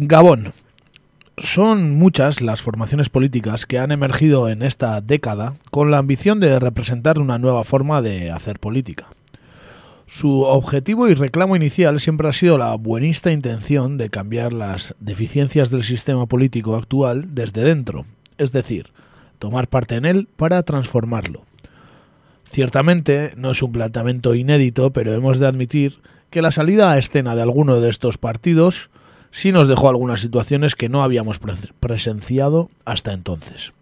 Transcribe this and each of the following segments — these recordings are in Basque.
Gabón. Son muchas las formaciones políticas que han emergido en esta década con la ambición de representar una nueva forma de hacer política. Su objetivo y reclamo inicial siempre ha sido la buenista intención de cambiar las deficiencias del sistema político actual desde dentro, es decir, tomar parte en él para transformarlo. Ciertamente no es un planteamiento inédito, pero hemos de admitir que la salida a escena de alguno de estos partidos sí nos dejó algunas situaciones que no habíamos presenciado hasta entonces.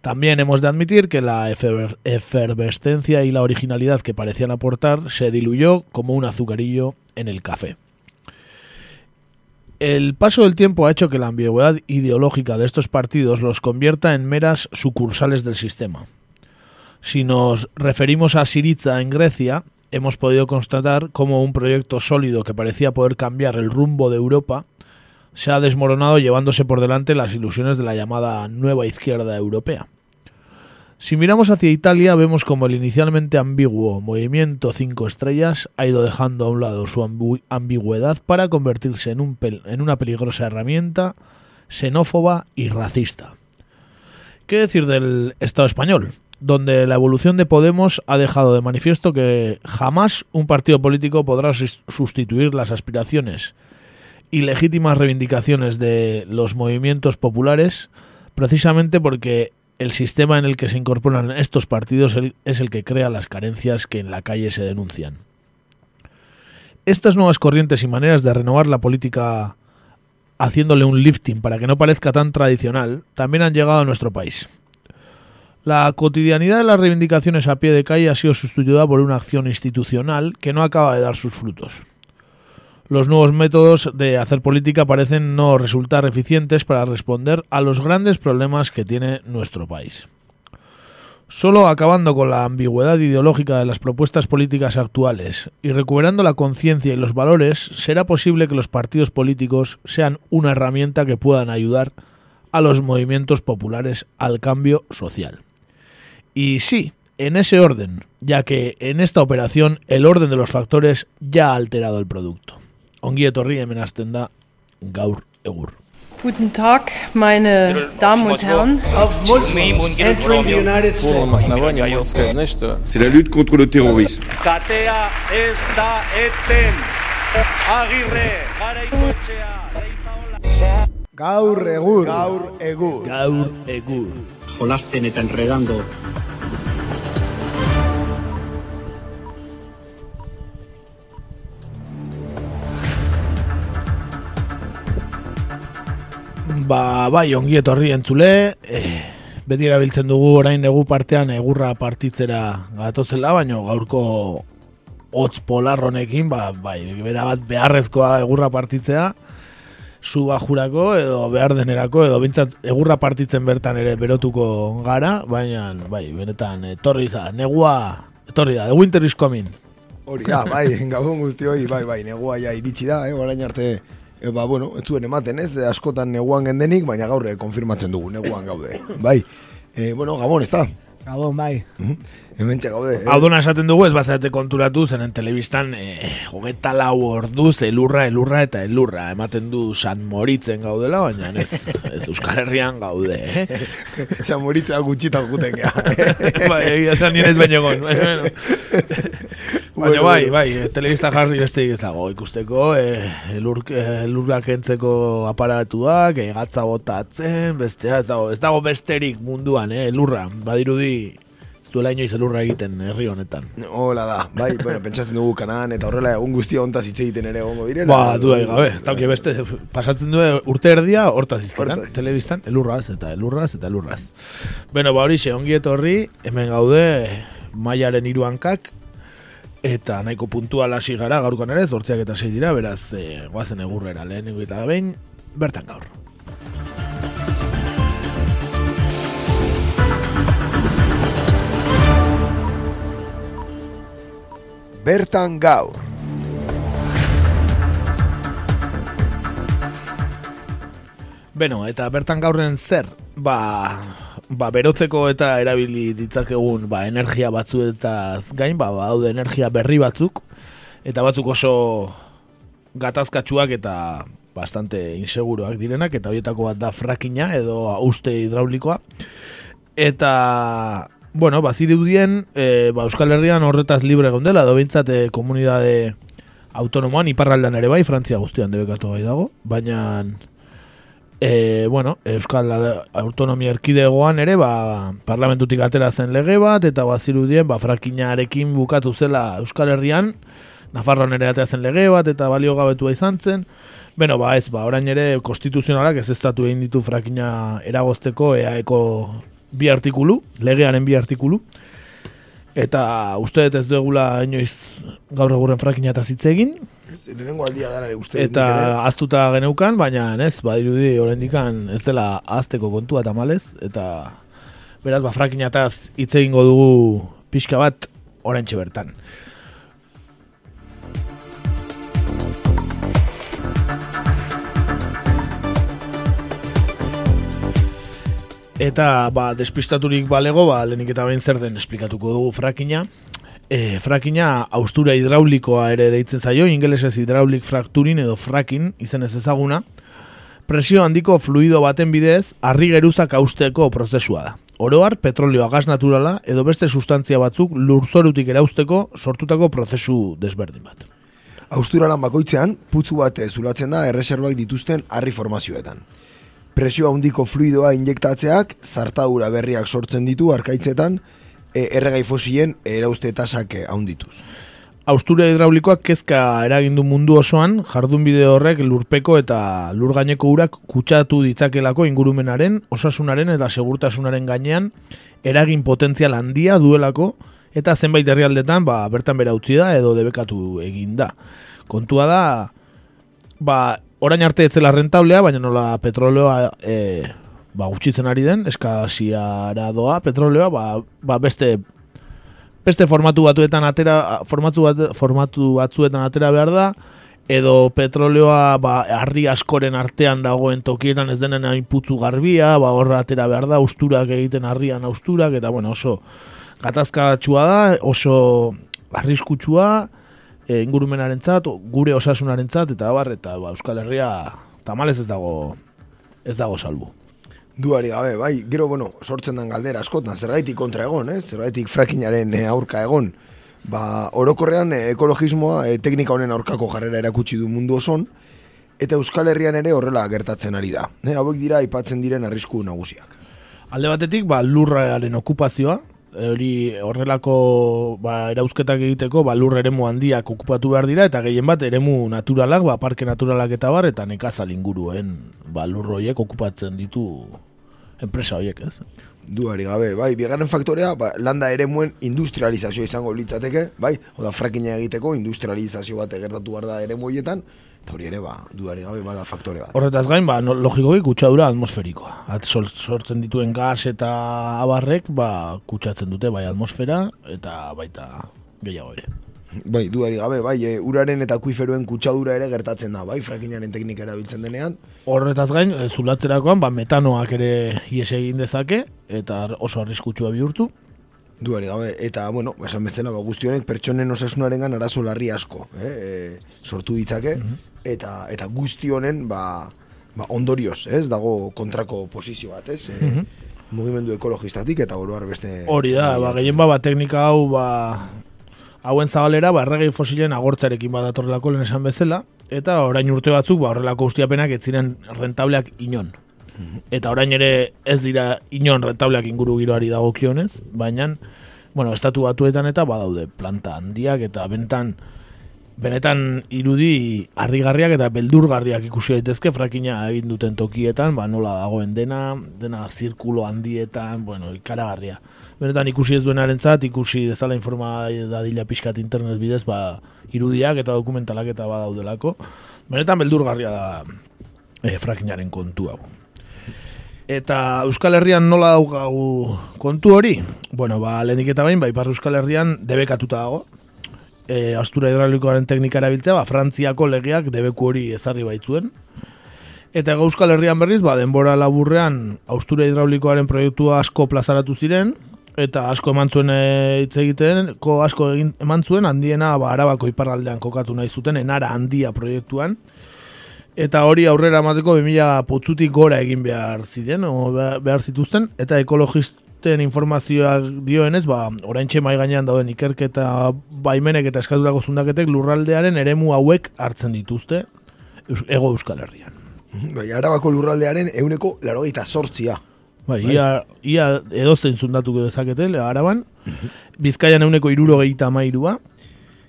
También hemos de admitir que la efervescencia y la originalidad que parecían aportar se diluyó como un azucarillo en el café. El paso del tiempo ha hecho que la ambigüedad ideológica de estos partidos los convierta en meras sucursales del sistema. Si nos referimos a Siriza en Grecia, hemos podido constatar cómo un proyecto sólido que parecía poder cambiar el rumbo de Europa se ha desmoronado llevándose por delante las ilusiones de la llamada nueva izquierda europea. Si miramos hacia Italia, vemos como el inicialmente ambiguo movimiento Cinco Estrellas ha ido dejando a un lado su ambigüedad para convertirse en, un en una peligrosa herramienta xenófoba y racista. ¿Qué decir del Estado español? Donde la evolución de Podemos ha dejado de manifiesto que jamás un partido político podrá sustituir las aspiraciones y legítimas reivindicaciones de los movimientos populares, precisamente porque el sistema en el que se incorporan estos partidos es el que crea las carencias que en la calle se denuncian. Estas nuevas corrientes y maneras de renovar la política haciéndole un lifting para que no parezca tan tradicional, también han llegado a nuestro país. La cotidianidad de las reivindicaciones a pie de calle ha sido sustituida por una acción institucional que no acaba de dar sus frutos. Los nuevos métodos de hacer política parecen no resultar eficientes para responder a los grandes problemas que tiene nuestro país. Solo acabando con la ambigüedad ideológica de las propuestas políticas actuales y recuperando la conciencia y los valores, será posible que los partidos políticos sean una herramienta que puedan ayudar a los movimientos populares al cambio social. Y sí, en ese orden, ya que en esta operación el orden de los factores ya ha alterado el producto. Ongi etorri hemen hasten da gaur egur. Guten Tag, meine Damen und Herren. C'est la lutte contre le terrorisme. Katea ez da eten. Agirre, garaikoetxea, leizaola. Gaur egur. Gaur egur. Gaur egur. Jolasten eta enredando. Ba, bai, ongi etorri entzule, e, beti erabiltzen dugu orain egu partean egurra partitzera gatozela, baina gaurko hotz polarronekin, ba, bai, bera bat beharrezkoa egurra partitzea, zu bajurako edo behar denerako, edo bintzat egurra partitzen bertan ere berotuko gara, baina, bai, benetan, etorri za, negua, etorri da, the winter is coming. Hori da, bai, gabon guzti bai, bai, negua ja iritsi da, eh, orain arte, E, ba, bueno, ez zuen ematen, ez? Askotan neguan gendenik, baina gaur konfirmatzen dugu, neguan gaude. Bai, e, bueno, Gabon, ez da? Gabon, bai. Hemen gaude. Eh? Hau duna esaten dugu, ez bazate konturatu, zenen telebistan, eh, jogeta lau orduz, elurra, elurra eta elurra. Ematen du San Moritzen gaudela, baina ez, ez Euskal Herrian gaude, eh? San Moritzen gutxitan guten, ja. bai, egia zan nien ez baino gon. Baina bai, bai, telebista jarri beste ezago ikusteko, eh, elur, elurrak entzeko aparatuak, eh, gatza botatzen, bestea, ez dago, ez dago besterik munduan, eh, elurra, badirudi duela inoiz elurra egiten herri honetan. Hola da, bai, bueno, pentsatzen dugu kanan, eta horrela egun guztia ontaz hitz egiten ere egongo direla. Ba, du gabe, tauke beste, pasatzen du urte erdia, hortaz izketan, telebistan, elurraz, eta elurraz, eta elurraz. Beno, ba hori, ongi etorri, hemen gaude, maiaren iruankak, Eta nahiko puntual hasi gara gaurkoan ere, zortziak eta sei dira, beraz, e, guazen egurrera lehen eta behin, bertan gaur. Bertan gaur. Beno, eta bertan gaurren zer, ba, ba, berotzeko eta erabili ditzakegun ba, energia batzu eta gain, ba, daude energia berri batzuk, eta batzuk oso gatazkatsuak eta bastante inseguroak direnak, eta horietako bat da frakina edo uste hidraulikoa. Eta, bueno, bazirudien, e, ba, Euskal Herrian horretaz libre gondela, edo bintzat e, komunidade autonomoan, iparraldan ere bai, Frantzia guztian debekatu bai dago, baina e, bueno, Euskal Autonomia Erkidegoan ere, ba, parlamentutik atera zen lege bat, eta bazirudien, ba, frakinarekin bukatu zela Euskal Herrian, Nafarroan ere atera zen lege bat, eta balio gabetua izan zen, Beno, ba ez, ba, orain ere konstituzionalak ez egin ditu frakina eragozteko eaeko bi artikulu, legearen bi artikulu, eta uste ez dugula inoiz gaur eguren frakina eta zitze egin, Lehenengo aldia gara uste. eta aztuta geneukan, baina ez, badirudi dikan ez dela azteko kontua eta malez, eta beraz, ba, frakina eta hitz egingo dugu pixka bat oraintxe bertan. Eta, ba, despistaturik balego, ba, lehenik eta behin zer den esplikatuko dugu frakina. E, frakina austura hidraulikoa ere deitzen zaio, ingelesez hidraulik frakturin edo frakin, izen ez ezaguna. Presio handiko fluido baten bidez, harri geruzak austeko prozesua da. Oroar, petrolioa gas naturala edo beste sustantzia batzuk lurzorutik erausteko sortutako prozesu desberdin bat. Austuralan bakoitzean, putzu bat zulatzen da erreserbak dituzten harri formazioetan. Presio handiko fluidoa injektatzeak, zartadura berriak sortzen ditu arkaitzetan, e, erregai fosilen erauste tasak handituz. Austura hidraulikoak kezka eragindu mundu osoan, jardun bide horrek lurpeko eta lurgaineko urak kutsatu ditzakelako ingurumenaren, osasunaren eta segurtasunaren gainean eragin potentzial handia duelako eta zenbait herrialdetan ba, bertan bera utzi da edo debekatu egin da. Kontua da, ba, orain arte etzela rentablea, baina nola petroleoa e, ba, gutxitzen ari den, eskasiara doa petroleoa, ba, ba beste beste formatu batuetan atera formatu, bat, formatu batzuetan atera behar da, edo petroleoa ba, harri askoren artean dagoen tokietan ez denen hain putzu garbia, ba, horra atera behar da, usturak egiten harrian usturak, eta bueno, oso gatazka da, oso arriskutsua, e, ingurumenaren zat, gure osasunaren zat, eta bar, eta ba, Euskal Herria tamalez ez dago ez dago salbu. Duari gabe, bai, gero, bueno, sortzen den galdera askotan, zergaitik kontra egon, eh? zergaitik frakinaren eh, aurka egon, ba, orokorrean eh, ekologismoa eh, teknika honen aurkako jarrera erakutsi du mundu oson, eta Euskal Herrian ere horrela gertatzen ari da. Eh, hauek dira aipatzen diren arrisku nagusiak. Alde batetik, ba, lurraren okupazioa, hori horrelako ba, erauzketak egiteko ba, lur eremu handiak okupatu behar dira eta gehien bat eremu naturalak, ba, parke naturalak eta bar eta nekazal inguruen ba, lurroiek okupatzen ditu enpresa horiek ez. Duari gabe, bai, bigarren faktorea, ba, landa ere muen industrializazio izango litzateke, bai, oda frakina egiteko industrializazio bat egertatu behar da ere muetan, eta hori ere, ba, duari gabe, bada faktore bat. Horretaz gain, ba, logikoki kutsadura atmosferikoa. At, sortzen dituen gas eta abarrek, ba, kutsatzen dute, bai, atmosfera, eta baita gehiago ere. Bai, duari gabe, bai, e, uraren eta kuiferuen kutsadura ere gertatzen da, bai, frakinaren teknika erabiltzen denean, Horretaz gain, e, zulatzerakoan, ba, metanoak ere ies egin dezake, eta oso arriskutsua bihurtu. Duari gabe, eta, bueno, esan bezala, ba, guztionek pertsonen osasunaren gan arazo larri asko, eh? e, sortu ditzake, mhm. Eta, eta guztionen, ba, ba, ondorioz, ez, dago kontrako posizio bat, ez, e, mm mugimendu ekologistatik, eta oroar beste... Hori da, ba, gehien ba, ba, teknika hau, ba, hauen zabalera, ba, erregei fosilen agortzarekin badatorrelako lehen esan bezala, eta orain urte batzuk ba, horrelako ustiapenak ez ziren rentableak inon. Eta orain ere ez dira inon rentableak inguru giroari dagokionez, baina bueno, estatu batuetan eta badaude planta handiak eta bentan benetan irudi harrigarriak eta beldurgarriak ikusi daitezke frakina egin duten tokietan, ba nola dagoen dena, dena zirkulo handietan, bueno, ikaragarria. Benetan ikusi ez duenarentzat, ikusi dezala informa dadila pixkat internet bidez, ba irudiak eta dokumentalak eta badaudelako. Benetan beldurgarria da e, frakinaren kontu hau. Eta Euskal Herrian nola daugagu kontu hori? Bueno, ba, lehenik eta bain, ba, Ipar Euskal Herrian debekatuta dago, e, astura hidraulikoaren teknika erabiltzea, ba, Frantziako legeak debeku hori ezarri baitzuen. Eta Euskal Herrian berriz, ba, denbora laburrean austura hidraulikoaren proiektua asko plazaratu ziren, eta asko eman zuen e, hitz egiten, ko asko egin eman zuen, handiena ba, arabako iparraldean kokatu nahi zuten, enara handia proiektuan. Eta hori aurrera emateko 2000 putzutik gora egin behar ziren, o behar zituzten, eta ekologisten informazioak dioenez, ba, orain mai gainean dauden ikerketa baimenek eta eskaturako zundaketek lurraldearen eremu hauek hartzen dituzte, ego euskal herrian. Bai, arabako lurraldearen euneko larogeita sortzia. Bai, ia, ia edozein zundatuko dezakete, araban, Bizkaian euneko irurogeita mairua,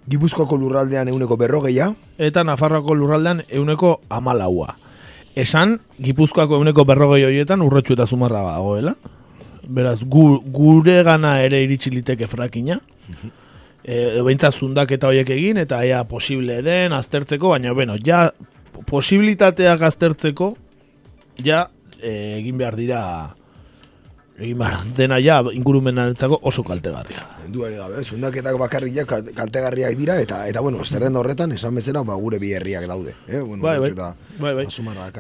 Gipuzkoako lurraldean euneko berrogeia, eta Nafarroako lurraldean euneko amalaua. Esan, Gipuzkoako euneko berrogei horietan urretxu eta zumarra dagoela. Beraz, gu, gure gana ere iritsi liteke frakina. E, edo behintzat zundaketa horiek egin, eta ea posible den, aztertzeko, baina, bueno, ja, posibilitateak aztertzeko, ja, e, egin behar dira, egin behar dena ja, ingurumenarentzako oso kaltegarria. duare gabe, zundaketak bakarrik kaltegarriak dira, eta, eta bueno, zerrenda horretan, esan bezala, ba, gure bi herriak daude. Eh? Bueno, Bai, bai. Eta, Bai, bai.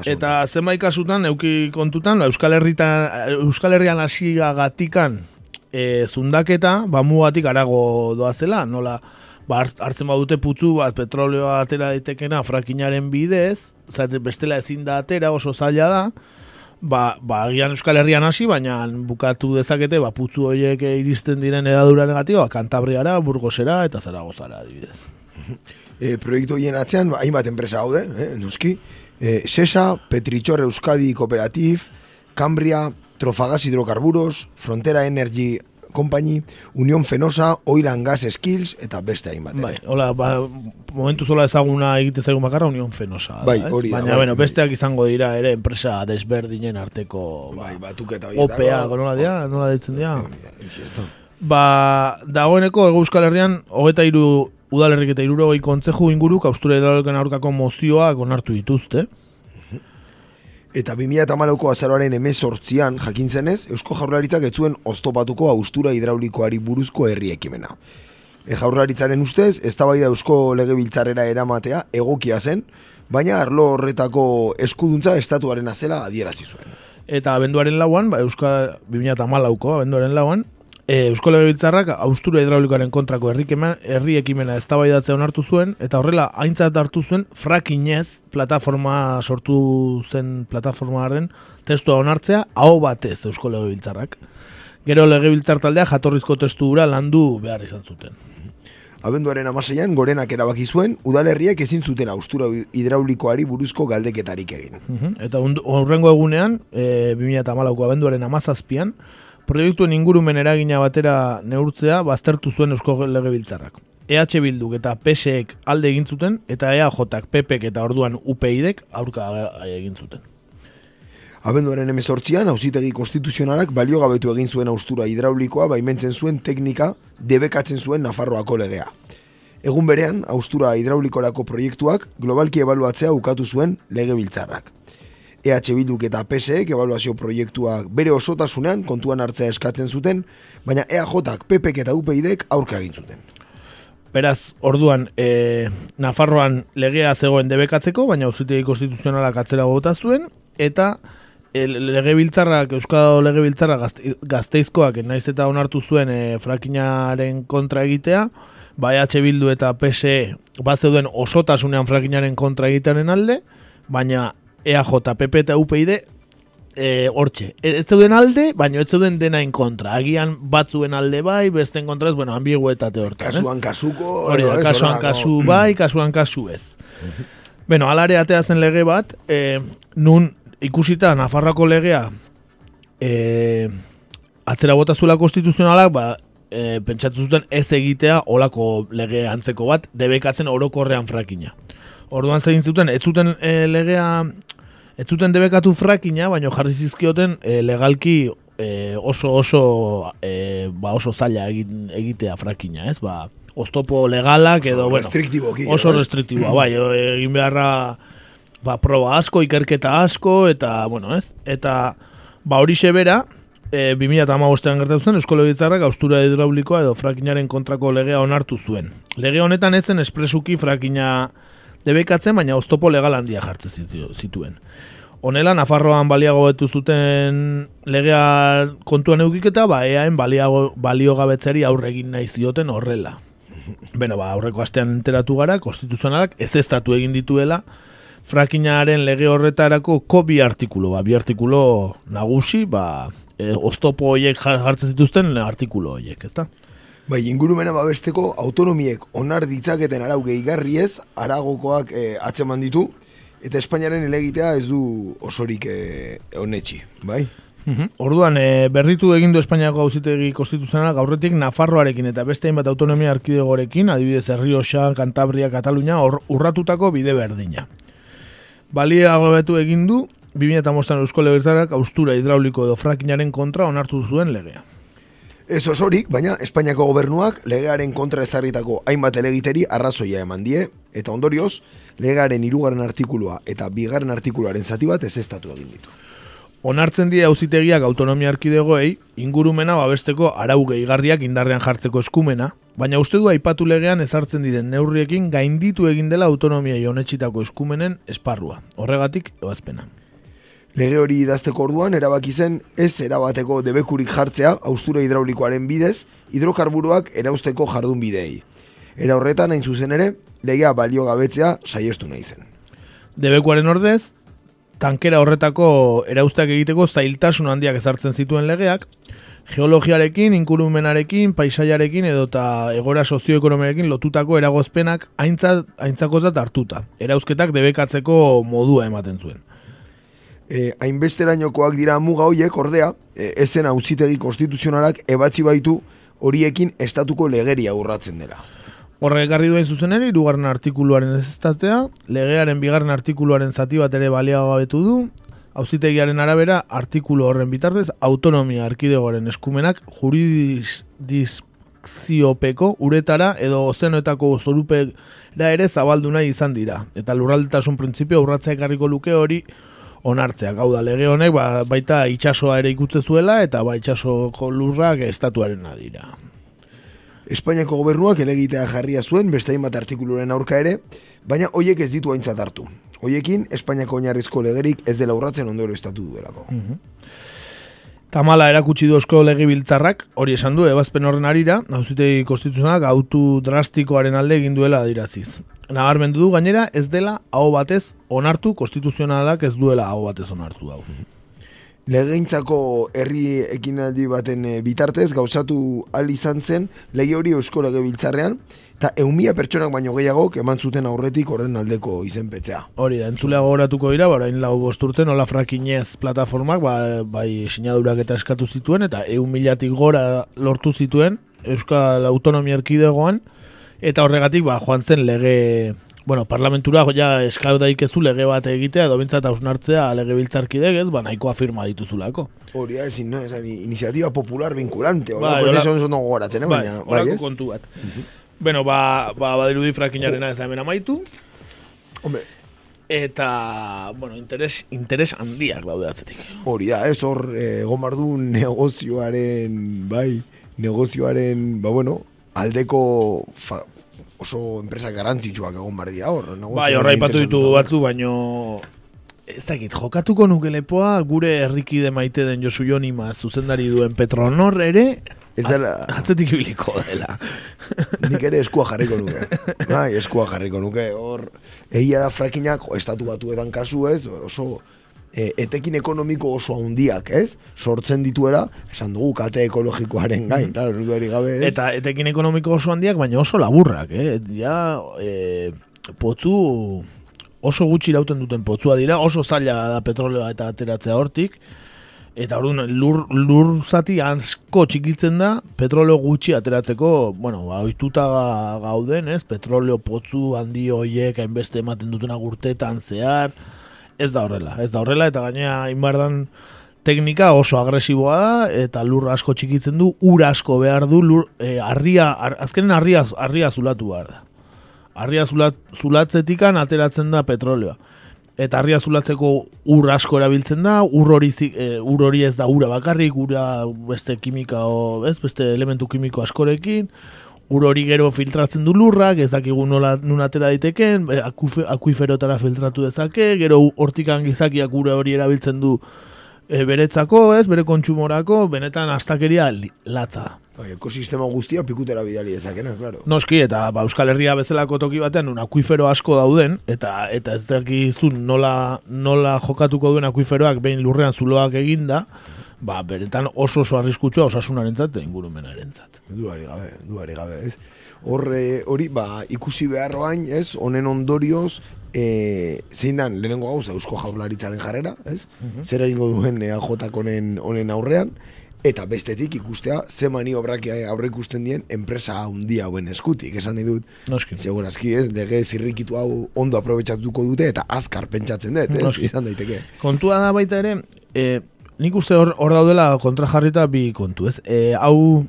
eta zenbait kasutan, euki kontutan, Euskal, Herritan, Euskal Herrian hasiagatikan e, zundaketa, ba mugatik arago doazela, nola, ba, hart- hartzen badute putzu bat, petroleoa atera daitekena frakinaren bidez, zate, bestela ezin da atera, oso zaila da, ba, ba agian Euskal Herrian hasi, baina bukatu dezakete, ba, putzu horiek iristen diren edadura negatiboa, Kantabriara, Burgosera eta Zaragozara, adibidez. e, proiektu horien atzean, ba, hainbat enpresa gaude, eh, noski. E, Sesa, Petrichor Euskadi Kooperativ, Cambria, Trofagas Hidrocarburos, Frontera Energy Company, Unión Fenosa, Oil and Gas Skills, eta beste hainbat. Bai, hola, ba, momentu zola ezaguna egite zaigun bakarra Unión Fenosa. da, Bai, ez? hori da, Baina, bai, bueno, besteak izango dira ere enpresa desberdinen arteko ba, Bai, batuketa horietako. OPA, nola dira, nola ditzen dira. Da. Ba, dagoeneko Ego Euskal Herrian, hogeta iru udalerrik eta irurogei kontzeju inguruk austura hidraulikan aurkako mozioak onartu dituzte. Eta 2008ko azaroaren emezortzian jakin zenez, Eusko Jaurlaritzak ez zuen oztopatuko austura hidraulikoari buruzko herri ekimena. E jaurlaritzaren ustez, eztabaida Eusko Legebiltzarrera eramatea egokia zen, baina arlo horretako eskuduntza estatuaren azela adierazi zuen. Eta abenduaren lauan, ba, Euskal 2008ko abenduaren lauan, e, Eusko Legebiltzarrak austura hidraulikoaren kontrako herri ekimena, eztabaidatzea onartu zuen, eta horrela aintzat hartu zuen frakinez plataforma sortu zen plataformaren testua onartzea hau batez Eusko Legebiltzarrak. Gero Legebiltzar taldea jatorrizko testura landu behar izan zuten. Abenduaren amaseian, gorenak erabaki zuen, udalerriek ezin zuten austura hidraulikoari buruzko galdeketarik egin. Eta hurrengo egunean, e, 2008ko abenduaren amazazpian, proiektuen ingurumen eragina batera neurtzea baztertu zuen Eusko Legebiltzarrak. EH Bilduk eta PSek alde egin zuten, eta EAJak, PPek eta orduan UPIDek aurka egin zuten. Abenduaren emezortzian, auzitegi konstituzionalak baliogabetu egin zuen austura hidraulikoa baimentzen zuen teknika debekatzen zuen Nafarroako legea. Egun berean, austura hidraulikorako proiektuak globalki ebaluatzea ukatu zuen legebiltzarrak. EH Bilduk eta PSek ebaluazio proiektuak bere osotasunean kontuan hartzea eskatzen zuten, baina EAJak, PPek eta UPIDek aurka egin zuten. Beraz, orduan, e, Nafarroan legea zegoen debekatzeko, baina auzitegi konstituzionalak atzera bota zuen, eta e, legebiltzarrak, Euskal Legebiltzarrak gazte, gazteizkoak, naiz eta onartu zuen e, frakinaren kontra egitea, ba EH Bildu eta PSE bat zeuden osotasunean frakinaren kontra egitearen alde, baina EAJ, PP eta UPID e, hortxe. Ez zeuden alde, baina ez zeuden denain kontra. Agian batzuen alde bai, besten kontra ez, bueno, ambiguetate hortan. Kasuan kasuko... Hori ez, kasuan kasu bai, kasuan kasu ez. Beno, alare atea zen lege bat, e, nun ikusita Nafarroko legea e, atzera bota zuela konstituzionalak, ba, e, pentsatu zuten ez egitea olako lege antzeko bat, debekatzen orokorrean frakina. Orduan zein zuten, ez zuten e, legea, ez zuten debekatu frakina, baina jarri zizkioten e, legalki e, oso oso e, ba oso zaila egitea frakina, ez? Ba, oztopo legalak edo, Oso bueno, restriktiboki, oso restriktiboa, bai, egin beharra ba, proba asko, ikerketa asko, eta, bueno, ez? Eta, ba, hori bera, e, 2008an gertatu zen, Eusko Legebiltzarrak austura hidraulikoa edo frakinaren kontrako legea onartu zuen. Lege honetan ez zen espresuki frakina debekatzen, baina oztopo legal handia jartzen zitu- zituen. Honela, Nafarroan baliagoetu zuten legea kontuan eukiketa, ba, eaen baliago, baliogabetzari aurre egin nahi zioten horrela. Beno, ba, aurreko astean enteratu gara, konstituzionalak ez estatu egin dituela, frakinaren lege horretarako ko bi artikulu, ba, bi artikulu nagusi, ba, e, oztopo horiek jar- jartzen zituzten artikulu horiek, ezta? Bai, ingurumena babesteko autonomiek onar ditzaketen arau gehigarriez, aragokoak eh, atzeman ditu, eta Espainiaren elegitea ez du osorik eh, onetxi, bai? Mhm. Orduan, e, berritu egin du Espainiako auzitegi konstituzionala gaurretik Nafarroarekin eta beste hainbat autonomia arkidegorekin, adibidez Herrioxa, Cantabria, Katalunia, hor, urratutako bide berdina. Baliago betu egin du 2008an Eusko Legebiltzarrak austura hidrauliko edo frakinaren kontra onartu zuen legea. Ez osorik, baina Espainiako gobernuak legearen kontra ezarritako hainbat elegiteri arrazoia eman die, eta ondorioz, legearen hirugarren artikulua eta bigarren artikuluaren zati bat ez estatu egin ditu. Onartzen die auzitegiak autonomia arkidegoei ingurumena babesteko arau gehigarriak indarrean jartzeko eskumena, baina uste du aipatu legean ezartzen diren neurriekin gainditu egin dela autonomia honetxitako eskumenen esparrua. Horregatik, ebazpena. Lege hori idazteko orduan erabaki zen ez erabateko debekurik jartzea austura hidraulikoaren bidez hidrokarburoak erausteko jardun bideei. Era horretan hain zuzen ere, legea balio gabetzea saiestu nahi zen. Debekuaren ordez, tankera horretako erauztak egiteko zailtasun handiak ezartzen zituen legeak, geologiarekin, inkurumenarekin, paisaiarekin edota egora sozioekonomiarekin lotutako eragozpenak aintzat, aintzakozat hartuta. Erauzketak debekatzeko modua ematen zuen. E, hainbesterainokoak dira muga hoiek ordea, e, ezen auzitegi konstituzionalak ebatzi baitu horiekin estatuko legeria urratzen dela. Horrek ekarri duen zuzen ere, irugarren artikuluaren ezestatea, legearen bigarren artikuluaren zati bat ere baliago gabetu du, auzitegiaren arabera artikulu horren bitartez autonomia arkidegoaren eskumenak jurisdikziopeko uretara edo ozeanoetako zorupera ere zabaldu nahi izan dira. Eta lurraldetasun printzipio urratzea ekarriko luke hori onartzea. Gau da, lege honek ba, baita itsasoa ere ikutze zuela eta ba itsasoko lurrak estatuaren dira. Espainiako gobernuak elegitea jarria zuen beste hainbat artikuluren aurka ere, baina hoiek ez ditu aintzat hartu. Hoiekin, Espainiako oinarrizko legerik ez dela urratzen ondoro estatu duelako. Tamala erakutsi du eusko legebiltzarrak, hori esan du, ebazpen horren arira, hauzitegi konstituzionalak autu drastikoaren alde egin duela adiraziz. Nabarmendu du gainera ez dela aho batez onartu konstituzionalak ez duela aho batez onartu hau. Legeintzako herri ekinaldi baten eh, bitartez gauzatu al izan zen lege hori eusko legebiltzarrean eta eumia pertsonak baino gehiago eman zuten aurretik horren aldeko izenpetzea. Hori da, entzulea gogoratuko dira, ba, orain lau bosturte nola frakinez plataformak, ba, bai sinadurak eta eskatu zituen, eta eun milatik gora lortu zituen Euskal Autonomia Erkidegoan, eta horregatik ba, joan zen lege, bueno, parlamentura ja eskau daikezu lege bat egitea, edo bintzat hausnartzea lege biltzarkidek, ez, ba, nahikoa firma dituzulako. Hori da, ezin, no? Esan, iniciativa popular vinculante, Bai, bai, hola- eso oso no gogoratzen, eh? Bai, baina, bai, ez? kontu bat. Bueno, ba, ba, badirudi frakinarena ez da hemen amaitu, Hombre, eta, bueno, interes, interes handiak daude atzetik. hori da, ez hor, eh, egon du negozioaren, bai, negozioaren, ba, bueno, aldeko fa, oso enpresa garantzitsuak egon behar dira hor. Bai, horra ipatu ditu batzu, baino ez dakit, jokatuko nuke lepoa gure herrikide maite den Josu Jonima zuzendari duen Petronor ere Ez dela, atzetik ibiliko dela. nik ere eskua jarriko nuke. Bai, eskua jarriko nuke. Hor, egia da frakinak estatu batuetan kasu ez, oso e, etekin ekonomiko oso handiak, ez? Sortzen dituela, esan dugu kate ekologikoaren gain, tal, dudarik gabe, ez? Eta etekin ekonomiko oso handiak, baina oso laburrak, eh? Ja, e, potzu oso gutxi irauten duten potzua dira, oso zaila da petroleoa eta ateratzea hortik, eta orduan lur, lur zati asko txikitzen da, petroleo gutxi ateratzeko, bueno, ba, ohituta ga- gauden, ez? Petroleo potzu handi hoiek hainbeste ematen dutena gurtetan zehar, ez da horrela, ez da horrela, eta gainea inbardan teknika oso agresiboa da eta lur asko txikitzen du, ur asko behar du, lur, e, arria, ar, azkenen arria, arria zulatu behar da. Arria zulat, zulatzetikan ateratzen da petroleoa. Eta arria zulatzeko ur asko erabiltzen da, ur hori, e, ur hori ez da ura bakarrik, ura beste kimika o, ez, beste elementu kimiko askorekin, ur hori gero filtratzen du lurrak, ez dakigu nola nun atera daiteken, e, akufe, akuiferotara filtratu dezake, gero hortikan gizakiak ura hori erabiltzen du e, beretzako, ez, bere kontsumorako, benetan astakeria latza. Bai, ekosistema guztia pikutera bidali dezakena, claro. Noski, eta ba, Euskal Herria bezalako toki batean un akuifero asko dauden, eta eta ez dakizun nola, nola jokatuko duen akuiferoak behin lurrean zuloak eginda, ba, beretan oso oso arriskutsua osasunarentzat eta ingurumenarentzat. Duari gabe, duari gabe, ez? Horre, hori, ba, ikusi beharroain, ez? Honen ondorioz, e, zein dan, lehenengo gauza, Eusko Jaurlaritzaren jarrera, ez? Zer egingo duen EAJak honen, honen aurrean, eta bestetik ikustea ze maniobrak aurre ikusten dien enpresa handia hauen eskutik, esan nahi dut. Noski. Segurazki ez, dege zirrikitu hau ondo aprobetsatuko dute eta azkar pentsatzen dut, ez? Noski. Izan daiteke. Kontua da baita ere, e, nik uste hor, hor daudela kontra jarrita bi kontu, ez? E, hau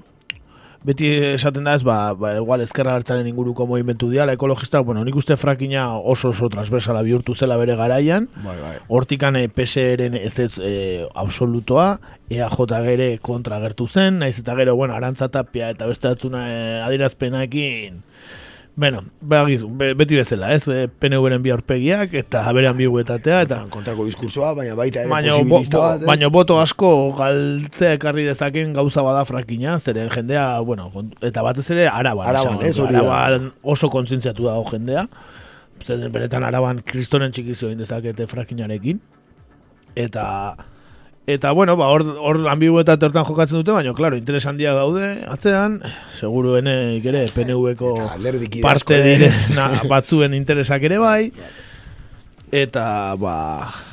beti esaten da ez, ba, ba igual ezkerra hartzaren inguruko movimentu diala, ekologistak, bueno, nik uste frakina oso oso transversala bihurtu zela bere garaian, Bai, bai. hortikan PSR-en ez ez e, absolutoa, EAJ gere kontra gertu zen, naiz eta gero, bueno, arantzatapia eta beste atzuna e, adirazpenaekin, Bueno, behagizu, be, beti bezala, ez? E, PNV-ren bi aurpegiak eta bere ambiguetatea eta kontrako diskursoa, baina baita ere baina, bo, posibilista bo, bat, eh? baina boto asko galtzea ekarri dezaken gauza bada frakina, zeren jendea, bueno, eta batez ere araban. Araban, ez, araban oso kontzientziatu dago jendea, zeren beretan araban kristonen txikizio egin dezakete frakinarekin, eta Eta, bueno, ba, hor, hor ambiguetate hortan jokatzen dute, baina, klaro, interes handia daude, atzean, seguru ene, ere, PNV-ko Eta parte direz na, batzuen interesak ere bai, eta, ba,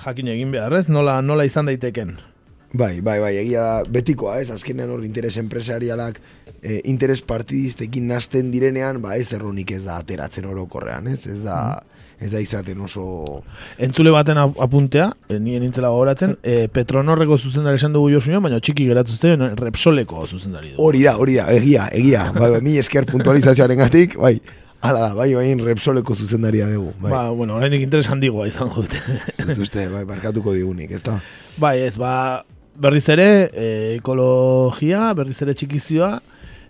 jakin egin behar, ez? Nola, nola izan daiteken. Bai, bai, bai, egia da, betikoa, ez, azkenean hor interes empresarialak, eh, interes partidistekin nasten direnean, ba, ez erronik ez da ateratzen orokorrean, ez, ez da, ez da izaten oso... Entzule baten ap- apuntea, e, nien nintzela gogoratzen, e, Petronorreko zuzendari esan dugu Josuño, baina txiki geratu zuten Repsoleko zuzendari dugu. Hori da, hori da, egia, egia, bai, bai, mi esker puntualizazioaren gatik, bai, ala da, bai, bai, Repsoleko zuzendaria dugu, bai, Ba, bueno, oraindik interes handigoa izango dute. dut uste, bai, barkatuko digunik, ez da? bai, ez, ba, berriz ere, e, ekologia, berriz ere txikizioa,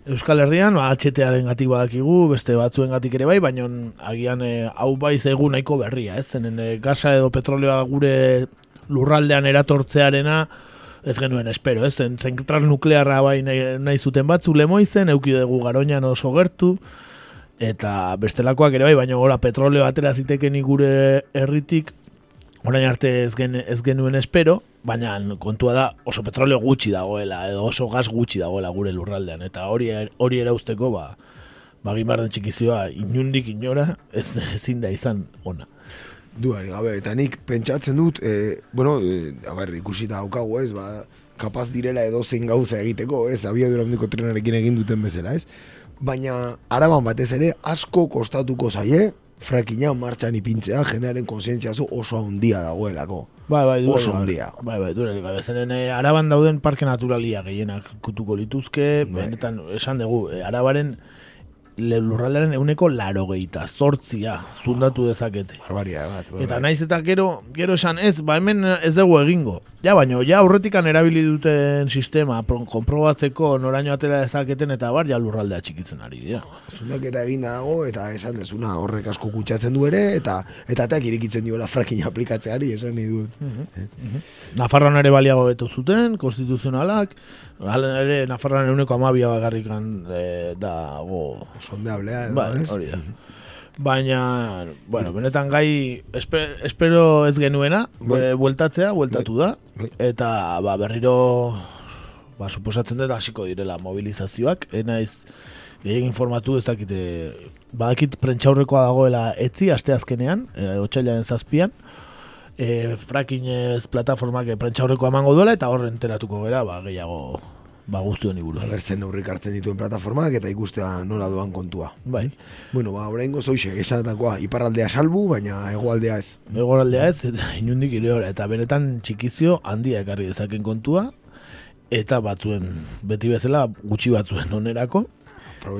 Euskal Herrian, ba, HT-aren gatik badakigu, beste batzuen gatik ere bai, baina agian e, hau bai zaigu nahiko berria, ez? Zenen e, gasa edo petroleoa gure lurraldean eratortzearena, ez genuen espero, ez? Zen, zentral nuklearra bai nahi, nahi zuten batzu lemoizen, euki dugu garoñan oso gertu, eta bestelakoak ere bai, baina gora petroleo atera ziteken gure herritik, orain arte ez, gen, ez genuen espero, baina kontua da oso petroleo gutxi dagoela, edo oso gas gutxi dagoela gure lurraldean, eta hori hori erauzteko, ba, ba den txikizioa inundik inora, ez ezin da izan ona. Duari gabe, eta nik pentsatzen dut, e, bueno, e, a ber, ikusita daukagu ez, ba, kapaz direla edo zein gauza egiteko, ez, abiadura handiko trenarekin egin duten bezala, ez? Baina, araban batez ere, asko kostatuko zaie, frakina martxan ipintzea, jendearen konsientziazo oso handia dagoelako. Bai, bai, Oso handia. Bai, bai, dudarik gabe. Zeren eh, araban dauden parke naturalia gehienak kutuko lituzke, Bai. benetan esan dugu, eh, arabaren lurraldearen euneko laro gehita, zortzia, zundatu dezakete. Barbaria bat. bai, Eta bai. naiz eta gero, gero esan ez, ba hemen ez dugu egingo. Ja, baino, ja aurretikan erabili duten sistema, pro- konprobatzeko noraino atera dezaketen eta bar, ja lurraldea txikitzen ari dira. Zundaketa eginda dago, eta esan dezuna horrek asko kutsatzen du ere, eta eta ateak irikitzen diola frakina aplikatzeari, esan nahi dut. Nafarroan ere baliago beto zuten, konstituzionalak, hala ere Nafarroan euneko amabia bagarrikan e, dago Sondeablea, edo, Bai, ez? hori da. Baina, bueno, benetan gai espe, espero ez genuena, Bai. e, bueltatzea, bueltatu da, Bai. eta ba, berriro, ba, suposatzen dut hasiko direla mobilizazioak, enaiz gehien informatu ez dakite, badakit prentxaurrekoa dagoela etzi, aste azkenean, e, otxailaren zazpian, e, fracking ez plataformak e, prentxaurrekoa emango duela, eta horren enteratuko gera, ba, gehiago, ba, guzti honi buruz. Abertzen neurrik hartzen dituen plataformak eta ikustea nola doan kontua. Bai. Bueno, ba, oraingo zoixe, esanetakoa, iparraldea salbu, baina hegoaldea ez. Egoraldea ez, eta inundik ireora, eta benetan txikizio handia ekarri dezaken kontua, eta batzuen, beti bezala, gutxi batzuen onerako.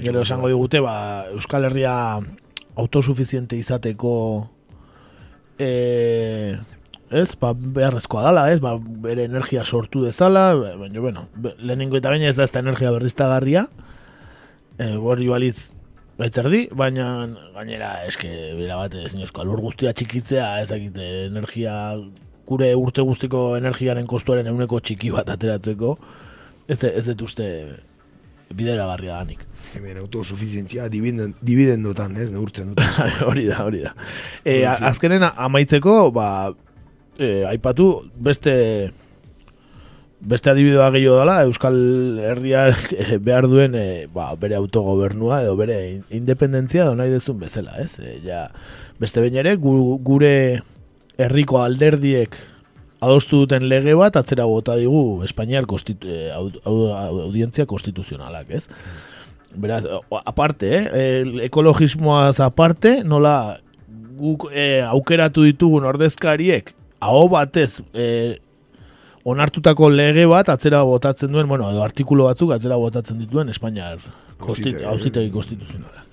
Gero esango digute, ba, Euskal Herria autosuficiente izateko e, ez, ba, beharrezkoa dala, ez, ba, bere energia sortu dezala, baina, bueno, lehenengo eta baina ez da ez da energia berriztagarria, e, hori balitz Baiterdi, baina gainera eske bera bat ezinezkoa lur guztia txikitzea ezakite energia gure urte guztiko energiaren kostuaren euneko txiki bat ateratzeko. Ez, ez dut uste bidera barria danik. Hemen autosuficientzia dibiden, dividendotan, ez, neurtzen dut. hori da, hori da. E, azkenen amaitzeko, ba, e, aipatu beste beste adibidea gehiago dela, Euskal Herria eh, behar duen e, ba, bere autogobernua edo bere in- independentzia edo nahi dezun bezala, ez? E, ja, beste behin ere, gu, gure herriko alderdiek adostu duten lege bat atzera bota digu Espainiar konstitu, eh, aud, aud, audientzia konstituzionalak, ez? Beraz, aparte, eh, ekologismoaz aparte, nola guk eh, aukeratu ditugun ordezkariek aho batez eh, onartutako lege bat atzera botatzen duen, bueno, edo artikulu batzuk atzera botatzen dituen Espainiar kosti- Auzitegi, auzitegi konstituzionalak.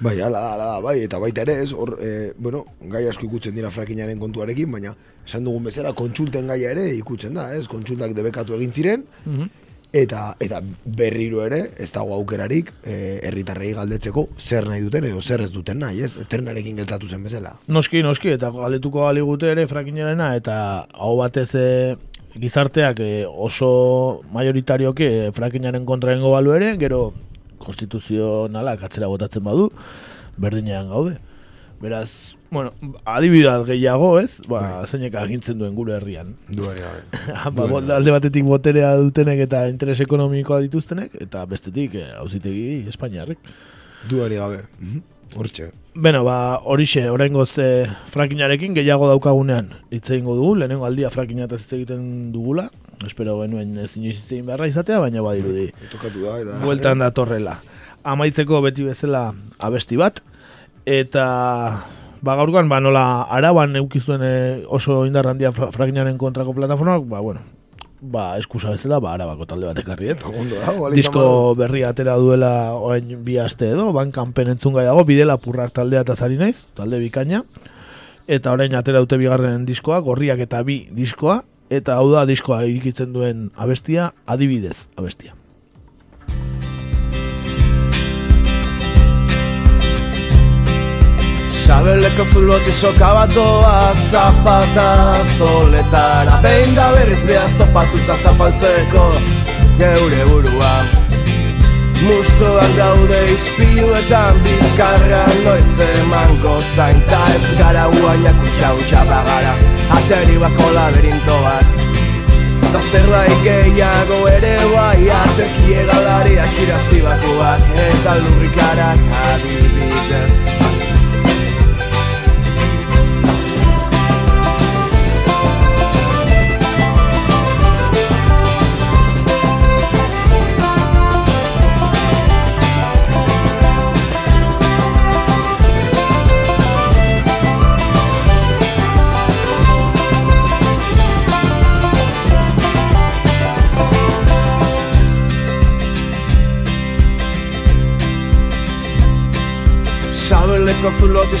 Bai, ala, ala, bai, eta baita ere ez, hor, e, bueno, gai asko ikutzen dira frakinaren kontuarekin, baina esan dugun bezala kontsulten gaia ere ikutzen da, ez, kontsultak debekatu egin ziren, eta eta berriro ere, ez dago aukerarik, e, herritarrei galdetzeko zer nahi duten edo zer ez duten nahi, ez, eternarekin geltatu zen bezala. Noski, noski, eta galdetuko galigute ere frakinarena, eta hau batez e, gizarteak e, oso majoritarioke frakinaren kontra gengo balu ere, gero konstituzionalak atzera botatzen badu, berdinean gaude. Beraz, bueno, adibidaz gehiago, ez? Ba, zeinek agintzen duen gure herrian. Gabe. ba, bo- alde batetik boterea dutenek eta interes ekonomikoa dituztenek, eta bestetik e, auzitegi Espainiarrek. Duari gabe. Mhm. Hortxe. Beno, ba, horixe, oraingoz e, frakinarekin gehiago daukagunean hitz egingo dugu, lehenengo aldia frakina eta hitz egiten dugula, espero genuen ez inoiz hitz egin beharra izatea, baina badirudi Tokatu da, eta... bueltan datorrela. Amaitzeko beti bezala abesti bat, eta ba, gaurkoan, ba, nola araban eukizuen e, oso indar handia fra, frakinaren kontrako plataformak, ba, bueno, ba, eskusa bezala, ba, arabako talde bat ekarri dut. Da, balitza Disko berri atera duela orain bi aste edo, bankanpen entzungai dago, bidela purrak taldea eta zari naiz, talde bikaina. Eta orain atera dute bigarren diskoa, gorriak eta bi diskoa, eta hau da diskoa ikitzen duen abestia, adibidez abestia. Sabeleko zuloti soka bat doa zapata zoletara Behin da berriz behaz topatuta zapaltzeko geure burua Mustoak daude ispiluetan bizkarra noiz emango zain Ta ez gara guainak utxa utxa bagara Ateri bako laberintoak Eta zerbait gehiago ere bai Ateki egalariak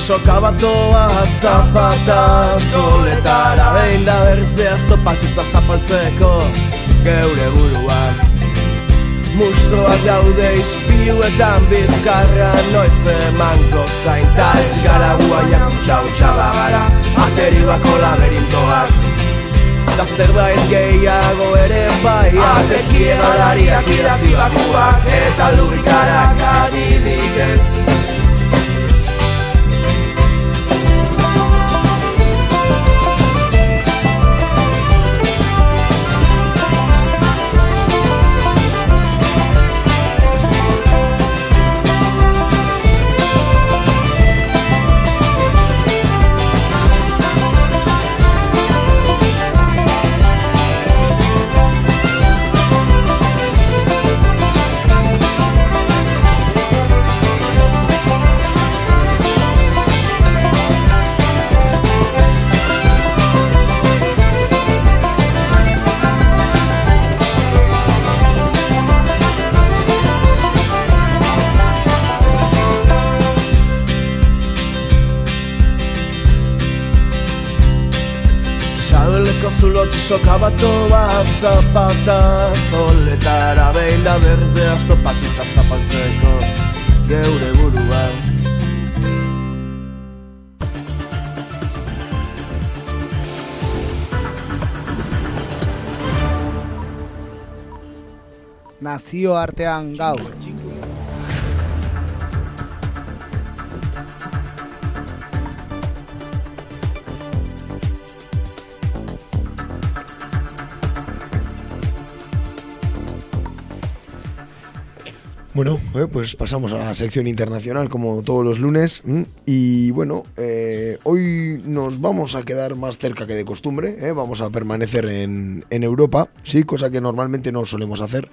soka bat doa zapata zoletara Behin da berriz behaz topatuta zapaltzeko geure buruan. Mustoak daude ispiluetan bizkarra noiz emango zain Ta ez gara guaiak utxa utxa bagara Ateri bako laberintoak Eta zerbait gehiago ere bai Ateki egalariak idatzi bakuak Eta lurrikarak adibidez Sabeleko soka bat doa zapata zoletara Behin da berriz behaz topatuta zapaltzeko geure buruan nazioartean gaur. Bueno, eh, pues pasamos a la sección internacional como todos los lunes. Y bueno, eh, hoy nos vamos a quedar más cerca que de costumbre. ¿eh? Vamos a permanecer en, Europa, sí, cosa que normalmente no solemos hacer.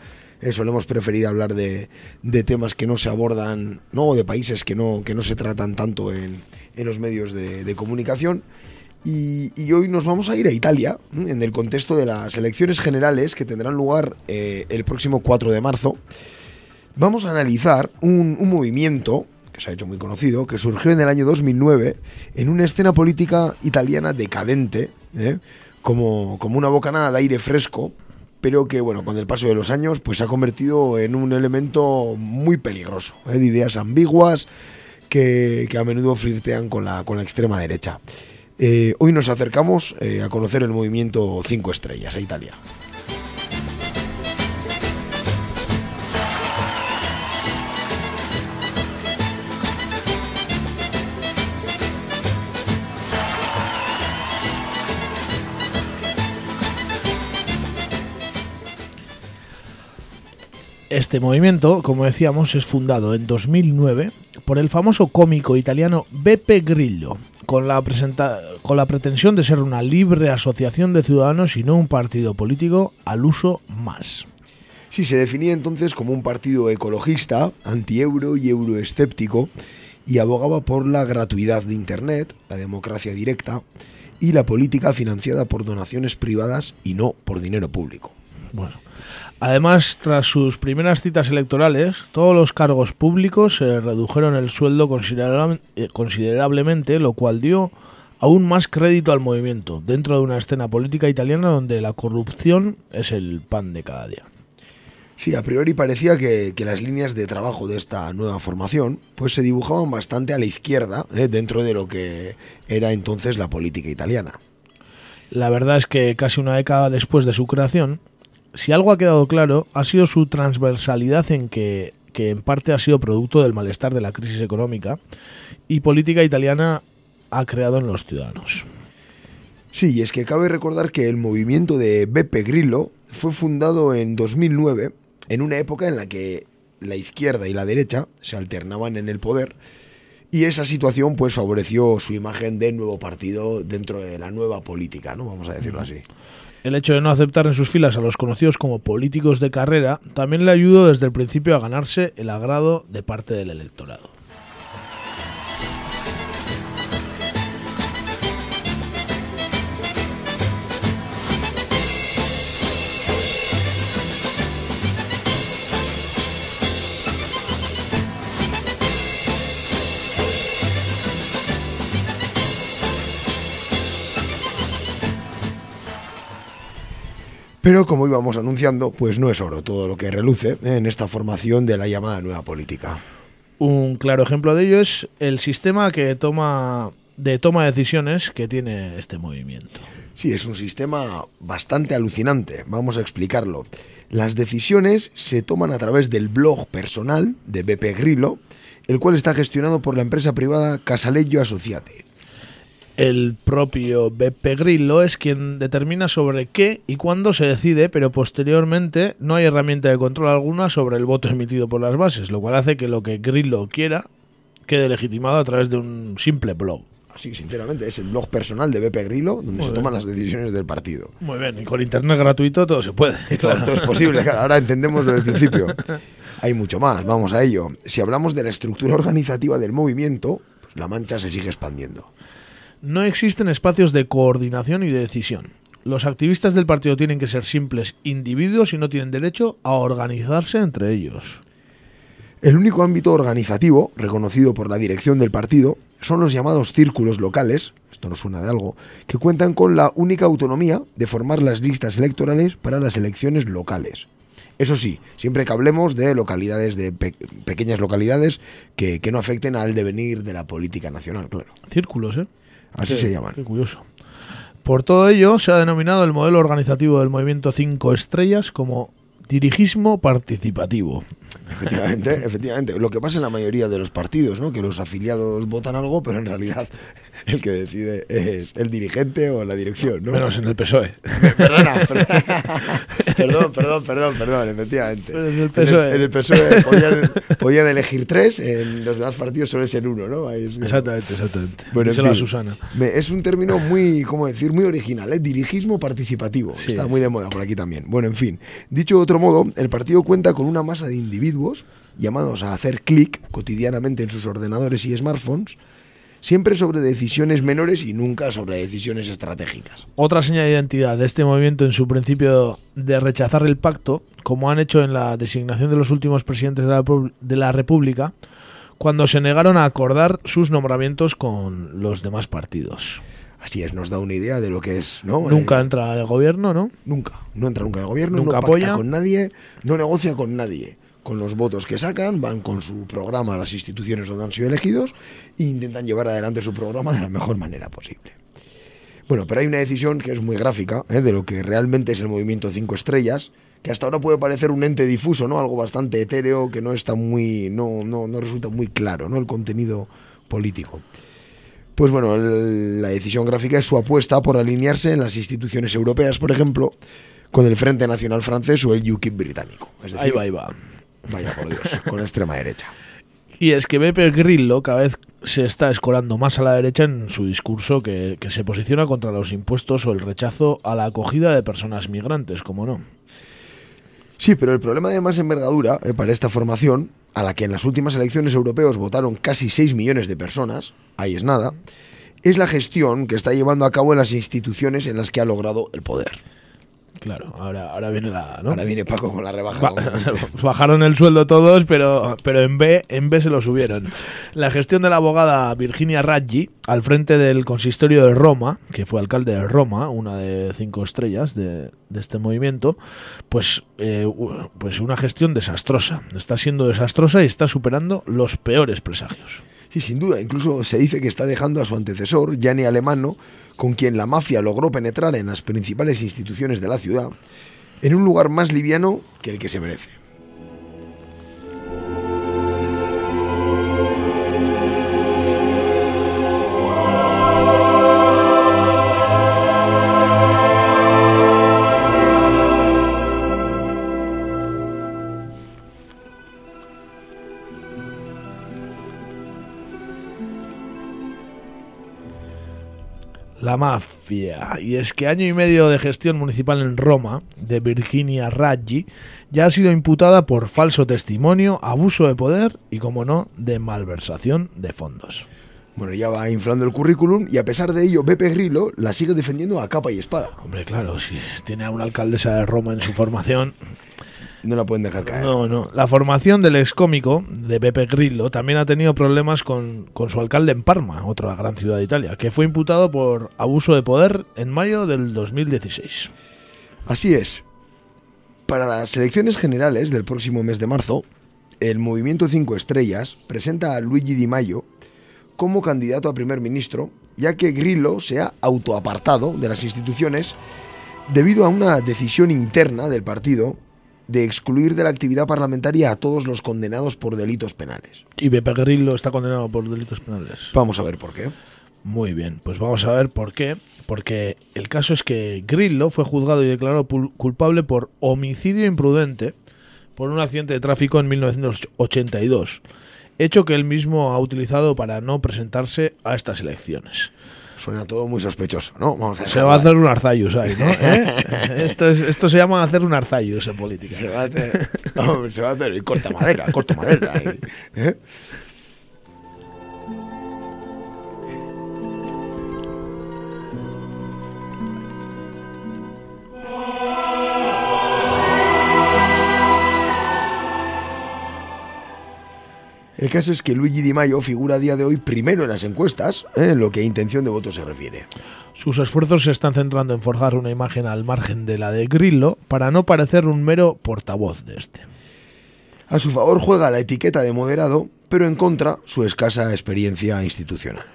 Solemos preferir hablar de, temas que no se abordan, no, o de países que no, que no se tratan tanto en, los medios de, comunicación. Y, y hoy nos vamos a ir a Italia, en el contexto de las elecciones generales que tendrán lugar el próximo 4 de marzo vamos a analizar un, movimiento que se ha hecho muy conocido, que surgió en el año 2009 en una escena política italiana decadente, ¿eh? como, como una bocanada de aire fresco, pero que, bueno, con el paso de los años, pues se ha convertido en un elemento muy peligroso, ¿eh? de ideas ambiguas que, a menudo flirtean con la, con la extrema derecha. Eh, hoy nos acercamos a conocer el movimiento 5 estrellas a Italia. Este movimiento, como decíamos, es fundado en 2009 por el famoso cómico italiano Beppe Grillo, con la, presenta- con la pretensión de ser una libre asociación de ciudadanos y no un partido político al uso más. Sí, se definía entonces como un partido ecologista, anti-euro y euroescéptico, y abogaba por la gratuidad de Internet, la democracia directa y la política financiada por donaciones privadas y no por dinero público. Bueno, además, tras sus primeras citas electorales, todos los cargos públicos se redujeron el sueldo eh, considerablemente, lo cual dio aún más crédito al movimiento, dentro de una escena política italiana donde la corrupción es el pan de cada día. Sí, a priori parecía que, que las líneas de trabajo de esta nueva formación pues se dibujaban bastante a la izquierda eh, dentro de lo que era entonces la política italiana. La verdad es que casi una década después de su creación, si algo ha quedado claro, ha sido su transversalidad en que, que en parte ha sido producto del malestar de la crisis económica y política italiana ha creado en los ciudadanos. Sí, y es que cabe recordar que el movimiento de Beppe Grillo fue fundado en 2009, en una época en la que la izquierda y la derecha se alternaban en el poder, y esa situación pues favoreció su imagen de nuevo partido dentro de la nueva política, ¿no? Vamos a decirlo así. El hecho de no aceptar en sus filas a los conocidos como políticos de carrera también le ayudó desde el principio a ganarse el agrado de parte del electorado. Pero como íbamos anunciando, pues no es oro todo lo que reluce ¿eh? en esta formación de la llamada nueva política. Un claro ejemplo de ello es el sistema que toma de toma de decisiones que tiene este movimiento. Sí, es un sistema bastante alucinante, vamos a explicarlo. Las decisiones se toman a través del blog personal de Beppe Grillo, el cual está gestionado por la empresa privada Casaleggio Associate. El propio Beppe Grillo es quien determina sobre qué y cuándo se decide, pero posteriormente no hay herramienta de control alguna sobre el voto emitido por las bases, lo cual hace que lo que Grillo quiera quede legitimado a través de un simple blog. Así que, sinceramente, es el blog personal de Beppe Grillo donde Muy se bien. toman las decisiones del partido. Muy bien, y con internet gratuito todo se puede. Todo, todo es posible, ahora entendemos lo del principio. Hay mucho más, vamos a ello. Si hablamos de la estructura organizativa del movimiento, pues la mancha se sigue expandiendo. No existen espacios de coordinación y de decisión. Los activistas del partido tienen que ser simples individuos y no tienen derecho a organizarse entre ellos. El único ámbito organizativo reconocido por la dirección del partido son los llamados círculos locales, esto nos suena de algo, que cuentan con la única autonomía de formar las listas electorales para las elecciones locales. Eso sí, siempre que hablemos de localidades, de pe- pequeñas localidades que, que no afecten al devenir de la política nacional, claro. Círculos, ¿eh? Así Qué- se llaman. Qué curioso. Por todo ello, se ha denominado el modelo organizativo del movimiento 5 estrellas como Dirigismo participativo. Efectivamente, efectivamente. Lo que pasa en la mayoría de los partidos, ¿no? Que los afiliados votan algo, pero en realidad el que decide es el dirigente o la dirección, ¿no? Menos en el PSOE. Perdona, perdona. perdón, perdón, perdón, perdón, efectivamente. Pero en el En PSOE. el, en el PSOE podían, podían elegir tres, en los demás partidos suele ser uno, ¿no? Es- Exactamente, exactamente. Bueno, en a fin. Susana. Es un término muy, ¿cómo decir? Muy original, ¿eh? Dirigismo participativo. Sí. Está muy de moda por aquí también. Bueno, en fin. Dicho de otro modo, el partido cuenta con una masa de individuos llamados a hacer clic cotidianamente en sus ordenadores y smartphones, siempre sobre decisiones menores y nunca sobre decisiones estratégicas. Otra señal de identidad de este movimiento en su principio de rechazar el pacto, como han hecho en la designación de los últimos presidentes de la, de la República, cuando se negaron a acordar sus nombramientos con los demás partidos. Así es, nos da una idea de lo que es, ¿no? Nunca Eh, entra el gobierno, ¿no? Nunca. No entra nunca el gobierno, Nunca no pacta apoya. con nadie, no negocia con nadie. Con los votos que sacan, van con su programa a las instituciones donde han sido elegidos e intentan llevar adelante su programa de la mejor manera posible. Bueno, pero hay una decisión que es muy gráfica ¿eh? de lo que realmente es el movimiento Cinco Estrellas, que hasta ahora puede parecer un ente difuso, ¿no? Algo bastante etéreo que no está muy, no, no, no resulta muy claro, ¿no? El contenido político. Pues bueno, el- la decisión gráfica es su apuesta por alinearse en las instituciones europeas, por ejemplo, con el Frente Nacional francés o el UKIP británico. Es decir, Ahí va, ahí va. Vaya por Dios, con la extrema derecha. Y es que Beppe Grillo cada vez se está escorando más a la derecha en su discurso que, que se posiciona contra los impuestos o el rechazo a la acogida de personas migrantes, como no. Sí, pero el problema de más envergadura eh, para esta formación, a la que en las últimas elecciones europeos votaron casi 6 millones de personas, ahí es nada, es la gestión que está llevando a cabo en las instituciones en las que ha logrado el poder. Claro, ahora, ahora viene la... ¿no? Ahora viene Paco con la rebaja. Ba- Bajaron el sueldo todos, pero, pero en B en B se lo subieron. La gestión de la abogada Virginia Raggi al frente del consistorio de Roma, que fue alcalde de Roma, una de cinco estrellas de, de este movimiento, pues, eh, pues una gestión desastrosa. Está siendo desastrosa y está superando los peores presagios. Sí, sin duda. Incluso se dice que está dejando a su antecesor, Gianni Alemano, con quien la mafia logró penetrar en las principales instituciones de la ciudad, en un lugar más liviano que el que se merece. La mafia. Y es que año y medio de gestión municipal en Roma, de Virginia Raggi, ya ha sido imputada por falso testimonio, abuso de poder y, como no, de malversación de fondos. Bueno, ya va inflando el currículum y a pesar de ello, Beppe Grillo la sigue defendiendo a capa y espada. Hombre, claro, si tiene a una alcaldesa de Roma en su formación. No la pueden dejar caer. No, no. La formación del ex cómico de Beppe Grillo también ha tenido problemas con, con su alcalde en Parma, otra gran ciudad de Italia, que fue imputado por abuso de poder en mayo del 2016. Así es. Para las elecciones generales del próximo mes de marzo, el Movimiento Cinco Estrellas presenta a Luigi Di Maio como candidato a primer ministro, ya que Grillo se ha autoapartado de las instituciones debido a una decisión interna del partido de excluir de la actividad parlamentaria a todos los condenados por delitos penales. Y Beppe Grillo está condenado por delitos penales. Vamos a ver por qué. Muy bien, pues vamos a ver por qué. Porque el caso es que Grillo fue juzgado y declarado culpable por homicidio imprudente por un accidente de tráfico en 1982, hecho que él mismo ha utilizado para no presentarse a estas elecciones. Suena todo muy sospechoso, ¿no? Vamos a Se va a hacer un arzayus ahí, ¿no? ¿Eh? Esto, es- esto se llama hacer un arzayus en política. Se va a hacer, hombre, se va a hacer y corta madera, corta madera. ahí, ¿eh? El caso es que Luigi Di Maio figura a día de hoy primero en las encuestas, ¿eh? en lo que a intención de voto se refiere. Sus esfuerzos se están centrando en forjar una imagen al margen de la de Grillo para no parecer un mero portavoz de este. A su favor juega la etiqueta de moderado, pero en contra su escasa experiencia institucional.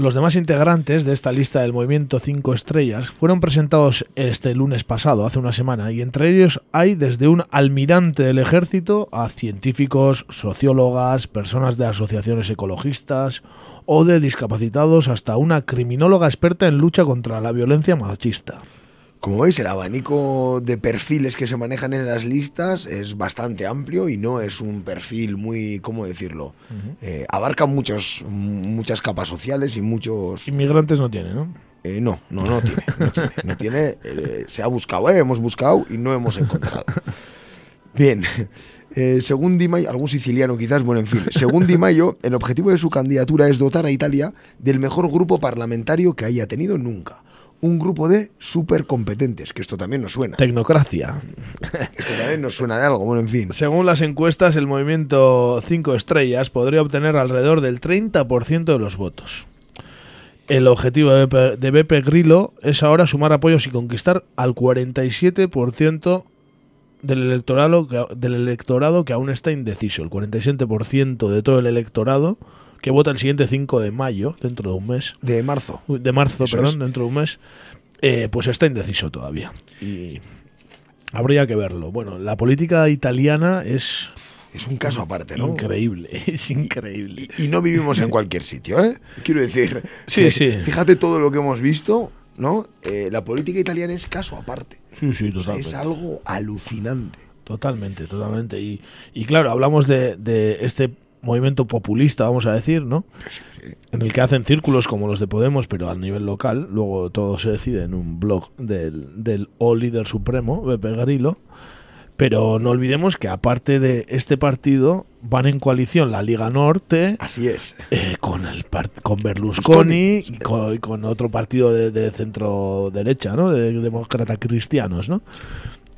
Los demás integrantes de esta lista del movimiento 5 estrellas fueron presentados este lunes pasado, hace una semana, y entre ellos hay desde un almirante del ejército a científicos, sociólogas, personas de asociaciones ecologistas o de discapacitados hasta una criminóloga experta en lucha contra la violencia machista. Como veis, el abanico de perfiles que se manejan en las listas es bastante amplio y no es un perfil muy, ¿cómo decirlo? Eh, abarca muchos, muchas capas sociales y muchos... Inmigrantes no tiene, ¿no? Eh, no, no, no tiene. No tiene, no tiene, eh, se ha buscado, ¿eh? hemos buscado y no hemos encontrado. Bien, según Di Maio, algún siciliano quizás, bueno, en fin, según Di Maio, el objetivo de su candidatura es dotar a Italia del mejor grupo parlamentario que haya tenido nunca. Un grupo de supercompetentes, que esto también nos suena. Tecnocracia. Esto también nos suena de algo, bueno, en fin. Según las encuestas, el movimiento 5 estrellas podría obtener alrededor del 30% de los votos. El objetivo de Beppe, de Beppe Grillo es ahora sumar apoyos y conquistar al 47% del electorado, del electorado que aún está indeciso. El 47% de todo el electorado que vota el siguiente 5 de mayo, dentro de un mes. De marzo. De marzo, Eso perdón, es. dentro de un mes. eh, pues está indeciso todavía. Y habría que verlo. Bueno, la política italiana es Es un caso aparte, ¿no? increíble. Es increíble. Y, y no vivimos en cualquier sitio, ¿eh? Quiero decir, Sí, sí. fíjate todo lo que hemos visto, ¿no? Eh, la política italiana es caso aparte. Sí, sí, O sea, totalmente. es algo alucinante. Totalmente, totalmente. Y, y claro, hablamos de, de este movimiento populista, vamos a decir, ¿no? En el que hacen círculos como los de Podemos, pero a nivel local. Luego todo se decide en un blog del, del O líder supremo, Beppe Grillo. Pero no olvidemos que aparte de este partido, van en coalición la Liga Norte, Así es. eh, con el con Berlusconi y con, y con otro partido de, de centro derecha, ¿no? De demócratas cristianos, ¿no?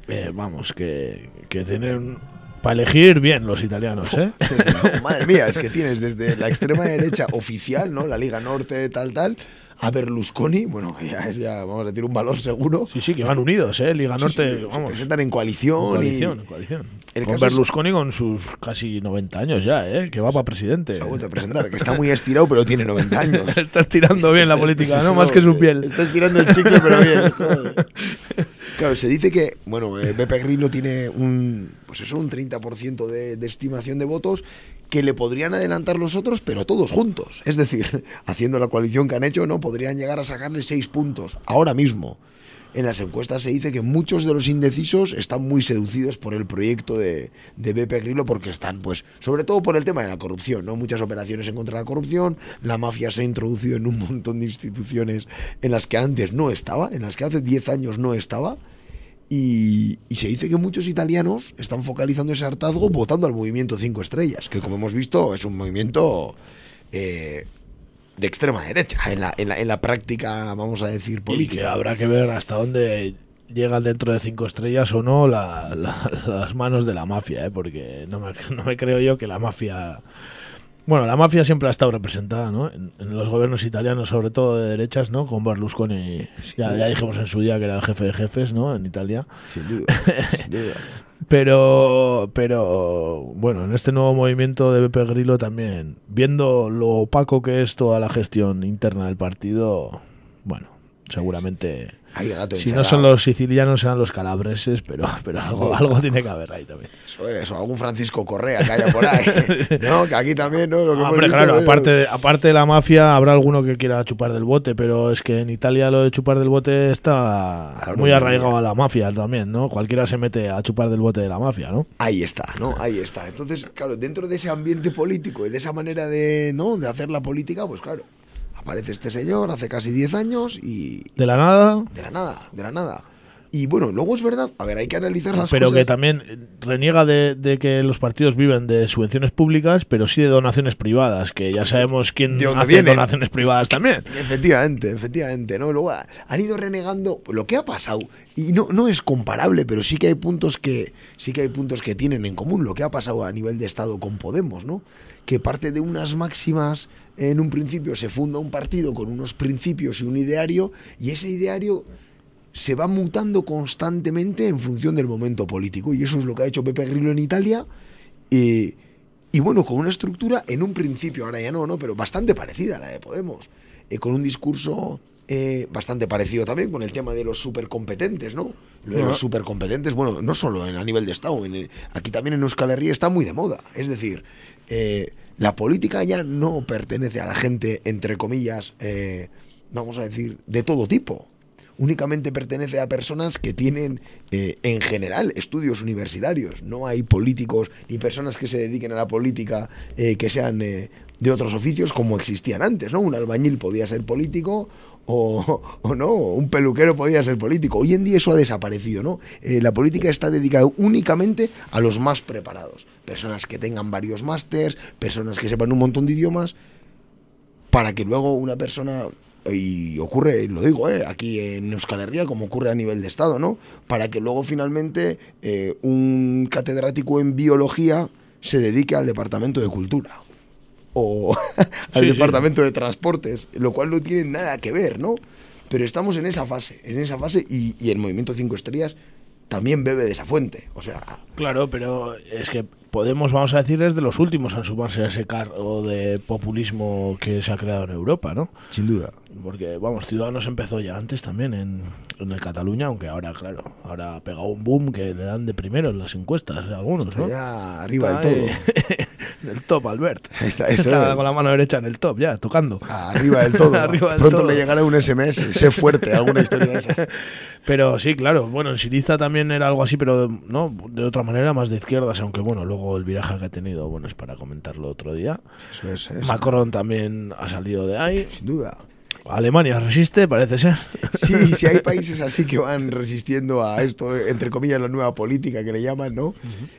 Eh, vamos, que, que tienen para elegir bien los italianos, ¿eh? Desde- madre mía, es que tienes desde la extrema derecha oficial, ¿no? La Liga Norte, tal, tal, a Berlusconi, bueno, ya es ya, vamos a decir, un valor seguro. Sí, sí, que van unidos, ¿eh? Liga Sí, sí, Norte, se vamos. presentan en coalición, en coalición, y en coalición. El Con es- Berlusconi con sus casi 90 años ya, ¿eh? Que va para presidente. se ha vuelto a presentar, que está muy estirado, pero tiene 90 años. Estás tirando bien la política, ¿no? Más que su piel. Está estirando el chicle, pero bien. Claro, se dice que, bueno, eh, Beppe Grillo tiene un, pues eso, un 30% de, de estimación de votos que le podrían adelantar los otros, pero todos juntos. Es decir, haciendo la coalición que han hecho, ¿no? Podrían llegar a sacarle seis puntos, ahora mismo. En las encuestas se dice que muchos de los indecisos están muy seducidos por el proyecto de, de Beppe Grillo porque están, pues, sobre todo por el tema de la corrupción, ¿no? Muchas operaciones en contra de la corrupción, la mafia se ha introducido en un montón de instituciones en las que antes no estaba, en las que hace 10 años no estaba, y, se dice que muchos italianos están focalizando ese hartazgo votando al movimiento 5 estrellas, que como hemos visto es un movimiento eh, de extrema derecha en la, en, la, en la práctica, vamos a decir, Y que política. habrá que ver hasta dónde llegan dentro de cinco estrellas o no la- la- las manos de la mafia, ¿eh? porque no me, no me creo yo que la mafia... Bueno, la mafia siempre ha estado representada, ¿no? En, en los gobiernos italianos, sobre todo de derechas, ¿no? Con Berlusconi, ya, ya dijimos en su día que era el jefe de jefes, ¿no? En Italia. Sin duda, sin duda. Pero, pero bueno, en este nuevo movimiento de Beppe Grillo también, viendo lo opaco que es toda la gestión interna del partido, bueno, seguramente Hay gato si no son los sicilianos serán los calabreses, pero, pero algo, algo tiene que haber ahí también. Eso es, o algún Francisco Correa que haya por ahí. ¿No? Que aquí también, ¿no? Lo que hemos Hombre, visto, claro, ¿no? aparte de, aparte de la mafia, habrá alguno que quiera chupar del bote, pero es que en Italia lo de chupar del bote está Claro, muy arraigado a la mafia también, ¿no? Cualquiera se mete a chupar del bote de la mafia, ¿no? Ahí está, ¿no? Ahí está. Entonces, claro, dentro de ese ambiente político y de esa manera de, ¿no? de hacer la política, pues claro, aparece este señor hace casi 10 años y De la nada, de la nada, de la nada. Y bueno, luego es verdad, a ver, hay que analizar las pero cosas. que también eh, reniega de, de que los partidos viven de subvenciones públicas, pero sí de donaciones privadas, que ya sabemos quién ¿De hace vienen? donaciones privadas también. Efectivamente, efectivamente, ¿no? Luego ha- han ido renegando lo que ha pasado y no, no es comparable, pero sí que hay puntos que sí que hay puntos que tienen en común lo que ha pasado a nivel de Estado con Podemos, ¿no? Que parte de unas máximas en un principio se funda un partido con unos principios y un ideario y ese ideario se va mutando constantemente en función del momento político y eso es lo que ha hecho Pepe Grillo en Italia y, bueno, con una estructura en un principio, ahora ya no, ¿no? Pero bastante parecida a la de Podemos. eh, con un discurso eh, bastante parecido también con el tema de los supercompetentes, ¿no? Lo de los supercompetentes, bueno, no solo en, a nivel de Estado, en el- aquí también en Euskal Herria está muy de moda. Es decir, eh, la política ya no pertenece a la gente, entre comillas, eh, vamos a decir, de todo tipo. Únicamente pertenece a personas que tienen, eh, en general, estudios universitarios. No hay políticos ni personas que se dediquen a la política eh, que sean eh, de otros oficios como existían antes, ¿no? Un albañil podía ser político o, no, un peluquero podía ser político. Hoy en día eso ha desaparecido, ¿no? Eh, la política está dedicada únicamente a los más preparados. Personas que tengan varios másters, personas que sepan un montón de idiomas, para que luego una persona y ocurre, lo digo, eh, aquí en Euskal Herria, como ocurre a nivel de Estado, ¿no? Para que luego finalmente eh, un catedrático en biología se dedique al departamento de cultura o al Sí, sí. departamento de transportes, lo cual no tiene nada que ver, ¿no? Pero estamos en esa fase, en esa fase y, y el movimiento 5 estrellas también bebe de esa fuente, o sea, Claro, pero es que Podemos, vamos a decir, es de los últimos en sumarse a ese cargo de populismo que se ha creado en Europa, ¿no? sin duda. Porque, vamos, Ciudadanos empezó ya antes también en, en el Cataluña, aunque ahora, claro, ahora ha pegado un boom que le dan de primero en las encuestas algunos, ¿no? Ya arriba Está del todo. el top, Albert. Está, eso es. con la mano derecha en el top, ya, tocando. Arriba del todo. Arriba del Pronto todo. le llegará un SMS, sé fuerte, alguna historia de esas. Pero sí, claro, bueno, en Siriza también era algo así, pero no de otra manera, más de izquierdas, aunque bueno, luego el viraje que ha tenido, bueno, es para comentarlo otro día. Eso es, eso. Macron también ha salido de ahí. sin duda. Alemania resiste, parece ser. Sí, sí hay países así que van resistiendo a esto, entre comillas, la nueva política que le llaman, ¿no?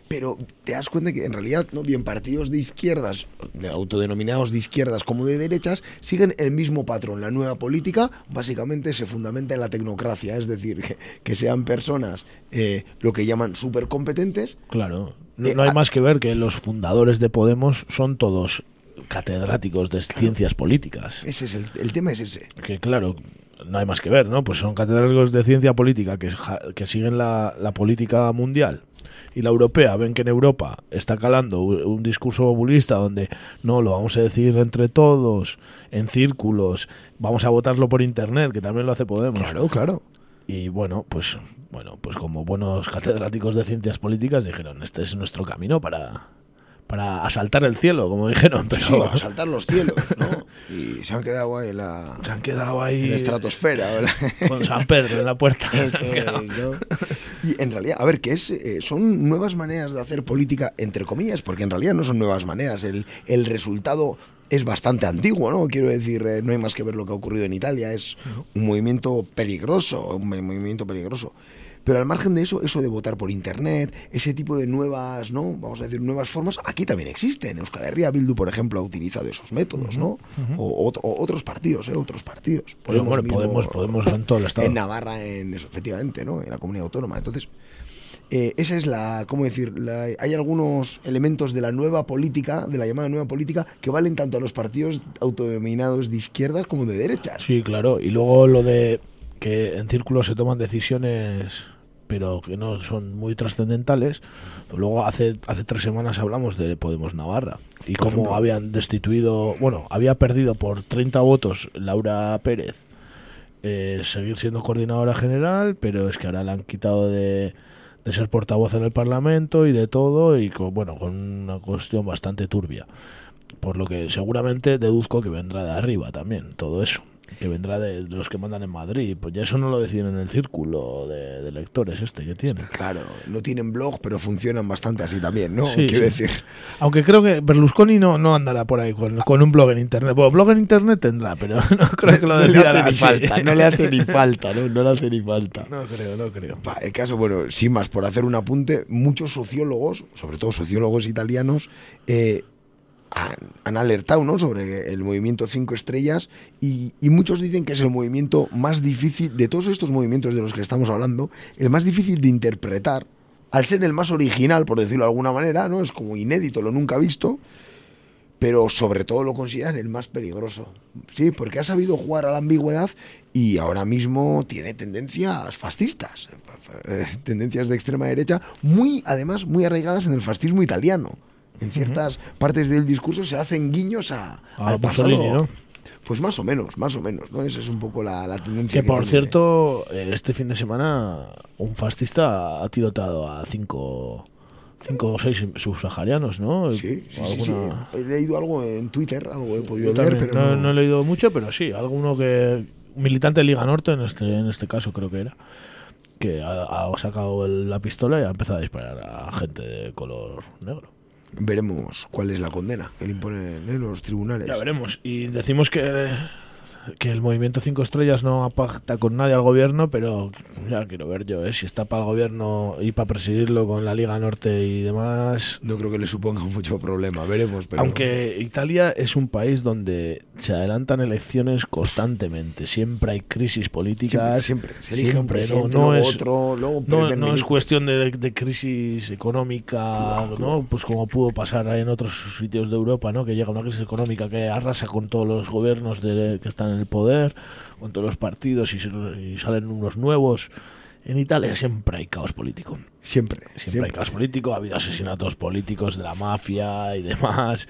Pero te das cuenta que en realidad, ¿no? Bien partidos de izquierdas, de autodenominados de izquierdas como de derechas, siguen el mismo patrón. La nueva política básicamente se fundamenta en la tecnocracia, es decir, que, que sean personas eh, lo que llaman supercompetentes. Claro, no, Eh, no hay a- más que ver que los fundadores de Podemos son todos catedráticos de ciencias políticas. Ese es el, el tema es ese. Que claro, no hay más que ver, ¿no? Pues son catedráticos de ciencia política que, siguen la, la política mundial y la europea. Ven que en Europa está calando un, un discurso populista donde no, lo vamos a decir entre todos, en círculos, vamos a votarlo por internet, que también lo hace Podemos. Claro, claro. Y bueno, pues bueno, pues como buenos catedráticos de ciencias políticas dijeron, este es nuestro camino para para asaltar el cielo, como dijeron, pero Sí, a saltar los cielos, ¿no? Y se han quedado ahí en la, se han quedado en ahí la estratosfera. ¿verdad? con San Pedro en la puerta. Eso es, ¿no? Y en realidad, a ver, que es, eh, son nuevas maneras de hacer política, entre comillas, porque en realidad no son nuevas maneras. El, el resultado es bastante antiguo, ¿no? Quiero decir, eh, no hay más que ver lo que ha ocurrido en Italia. Es un movimiento peligroso, un movimiento peligroso. Pero al margen de eso, eso de votar por internet, ese tipo de nuevas, ¿no? Vamos a decir, nuevas formas, aquí también existen. Euskal Herria Bildu, por ejemplo, ha utilizado esos métodos, ¿no? o, ot- o otros partidos, ¿eh? Otros partidos. Podemos bueno, mismo- podemos, podemos en todo el estado. en Navarra, en eso, efectivamente, ¿no? En la comunidad autónoma. Entonces, eh, esa es la, ¿cómo decir? La- hay algunos elementos de la nueva política, de la llamada nueva política, que valen tanto a los partidos autodenominados de izquierdas como de derechas. Sí, claro. Y luego lo de que en círculos se toman decisiones pero que no son muy trascendentales. Luego hace hace tres semanas hablamos de Podemos Navarra y Por cómo ejemplo. habían destituido, bueno, había perdido por 30 votos Laura Pérez eh, seguir siendo coordinadora general, pero es que ahora la han quitado de, de ser portavoz en el Parlamento y de todo y con, bueno, con una cuestión bastante turbia. Por lo que seguramente deduzco que vendrá de arriba también todo eso. Que vendrá de, los que mandan en Madrid. Pues ya eso no lo deciden en el círculo de, de lectores este que tiene. Claro, no tienen blog, pero funcionan bastante así también, ¿no? Sí, Quiero sí. decir, Aunque creo que Berlusconi no, no andará por ahí con, con un blog en internet. Bueno, blog en internet tendrá, pero no creo que lo no le hace ni falta, no le hace ni falta, ¿no? No le hace ni falta. No creo, no creo. Pa, El caso, bueno, sin más, por hacer un apunte, muchos sociólogos, sobre todo sociólogos italianos, eh, han, alertado ¿no? sobre el movimiento Cinco Estrellas y, y muchos dicen que es el movimiento más difícil, de todos estos movimientos de los que estamos hablando, el más difícil de interpretar, al ser el más original, por decirlo de alguna manera, ¿no? Es como inédito, lo nunca visto, pero sobre todo lo consideran el más peligroso. Sí, porque ha sabido jugar a la ambigüedad y ahora mismo tiene tendencias fascistas, eh, tendencias de extrema derecha, muy, además, muy arraigadas en el fascismo italiano. En ciertas partes del discurso se hacen guiños a, A al pasado. Mussolini, ¿no? Pues más o menos, más o menos, ¿no? Esa es un poco la, la tendencia. Que por tiene. cierto, eh, este fin de semana un fascista ha tirotado a cinco, cinco o seis subsaharianos, ¿no? Sí, He leído algo en Twitter, algo he podido también pero no, no, no he leído mucho, pero sí, alguno que. un militante de Liga Norte, en este, en este caso creo que era, que ha, ha sacado el- la pistola y ha empezado a disparar a gente de color negro. Veremos cuál es la condena que le imponen los tribunales. Ya veremos. Y decimos que, que el movimiento Cinco Estrellas no pacta con nadie al gobierno, pero ya quiero ver yo, ¿eh? si está para el gobierno y para presidirlo con la Liga Norte y demás. No creo que le suponga mucho problema, veremos. Pero Aunque Italia es un país donde se adelantan elecciones constantemente, siempre hay crisis políticas. siempre, siempre. Se elige un siempre, presidente, no, no luego es, otro, luego no, es cuestión de, de crisis económica, ¿no? Pues como pudo pasar en otros sitios de Europa, ¿no? Que llega una crisis económica que arrasa con todos los gobiernos de, que están en el poder, con todos los partidos y, se- y salen unos nuevos. En Italia siempre hay caos político. Siempre, Siempre, hay caos político, ha habido asesinatos políticos de la mafia y demás.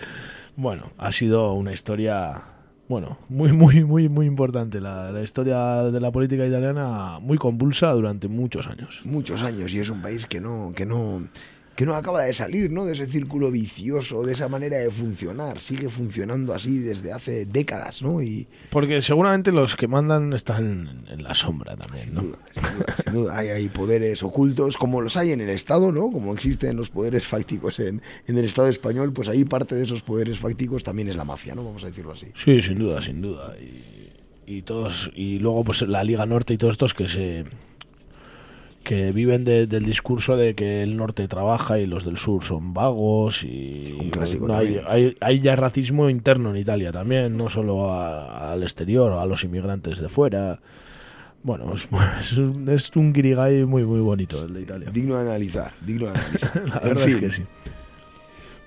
Bueno, ha sido una historia, bueno, muy, muy, muy, muy importante. La, la historia de la política italiana muy convulsa durante muchos años. muchos años y es un país que no que no que no acaba de salir ¿no? de ese círculo vicioso de esa manera de funcionar sigue funcionando así desde hace décadas no y Porque seguramente los que mandan están en la sombra también, ¿no? sin duda, sin duda, sin duda, hay, hay poderes ocultos como los hay en el Estado no como existen los poderes fácticos en, en el Estado español pues ahí parte de esos poderes fácticos también es la mafia no vamos a decirlo así Sí, sin duda, sin duda. Y, y todos y luego pues la Liga Norte y todos estos que se que viven de- del discurso de que el norte trabaja y los del sur son vagos y Un clásico no, hay, hay, hay ya racismo interno en Italia también, no solo a- al exterior, a los inmigrantes de fuera. Bueno, es, es un, es un guirigay muy muy bonito el de Italia. digno de analizar digno de analizar La En verdad fin, es que sí.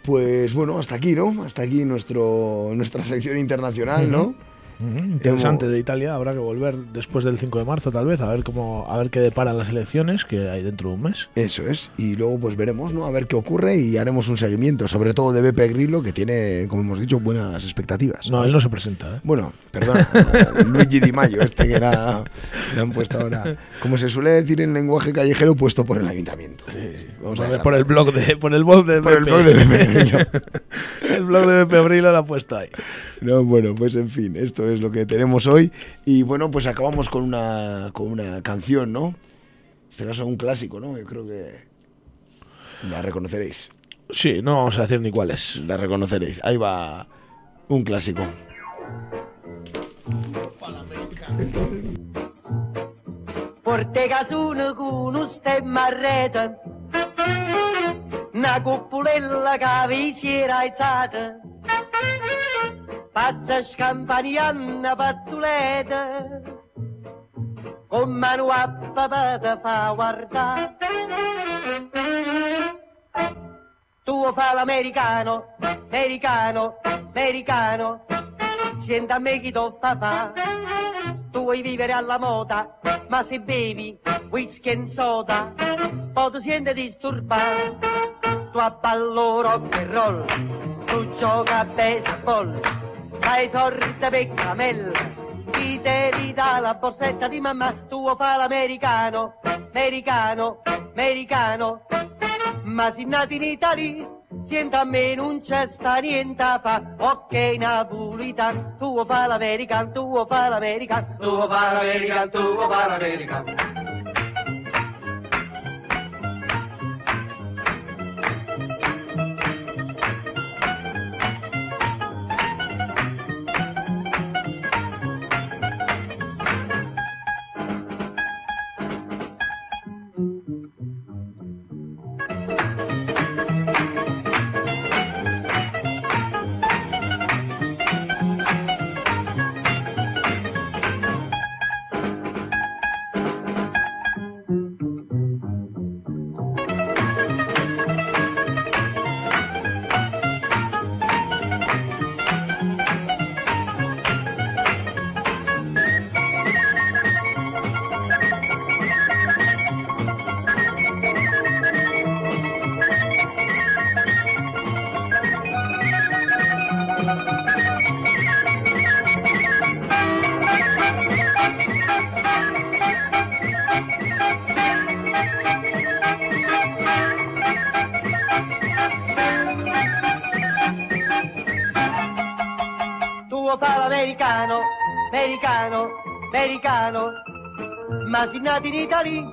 pues bueno hasta aquí no hasta aquí nuestro nuestra sección internacional no Ujú, Interesante Hemos- de Italia, habrá que volver después del 5 de marzo tal vez, a ver cómo a ver qué deparan las elecciones que hay dentro de un mes. Eso es, y luego pues veremos, ¿no? A ver qué ocurre y haremos un seguimiento, sobre todo de Beppe Grillo, que tiene, como hemos dicho, buenas expectativas. No, él no se presenta, ¿eh? Bueno, perdona, Luigi Di Maio, este que era, le han puesto ahora, como se suele decir en lenguaje callejero, puesto por el ayuntamiento. Vamos a Por, dejarlo. por el blog de por el blog de Por el Pepe. blog de Beppe Grillo. el blog de Pepe Grillo lo ha puesto ahí. No, bueno, pues en fin, esto es lo que tenemos hoy. Y bueno, pues acabamos con una, con una canción, ¿no? En este caso un clásico, ¿no? Yo creo que la reconoceréis. Sí, no vamos a decir ni cuál es. La reconoceréis. Ahí va un clásico. Porte casune con un stemma a rete, una cuppulella che vi si era alzata, passa scampanianna pattuleta, con mano a papà te fa guardare. Tu fa l'americano, americano, americano, senta a me chi t'ho fa fa. Tu vuoi vivere alla moda, ma se bevi whisky e soda, poi ti senti disturbato. Tu abballo rock and roll, tu gioca a baseball, fai sorte per camella, te li dà la borsetta di mamma, tu fa l'americano, americano, americano, ma si nati in Italia, sienta a me non c'è sta niente a fa, ok napolitan, tu fa l'american, tu fa l'american, tu fa l'american, tu fa l'american. Ma si nati in Italia,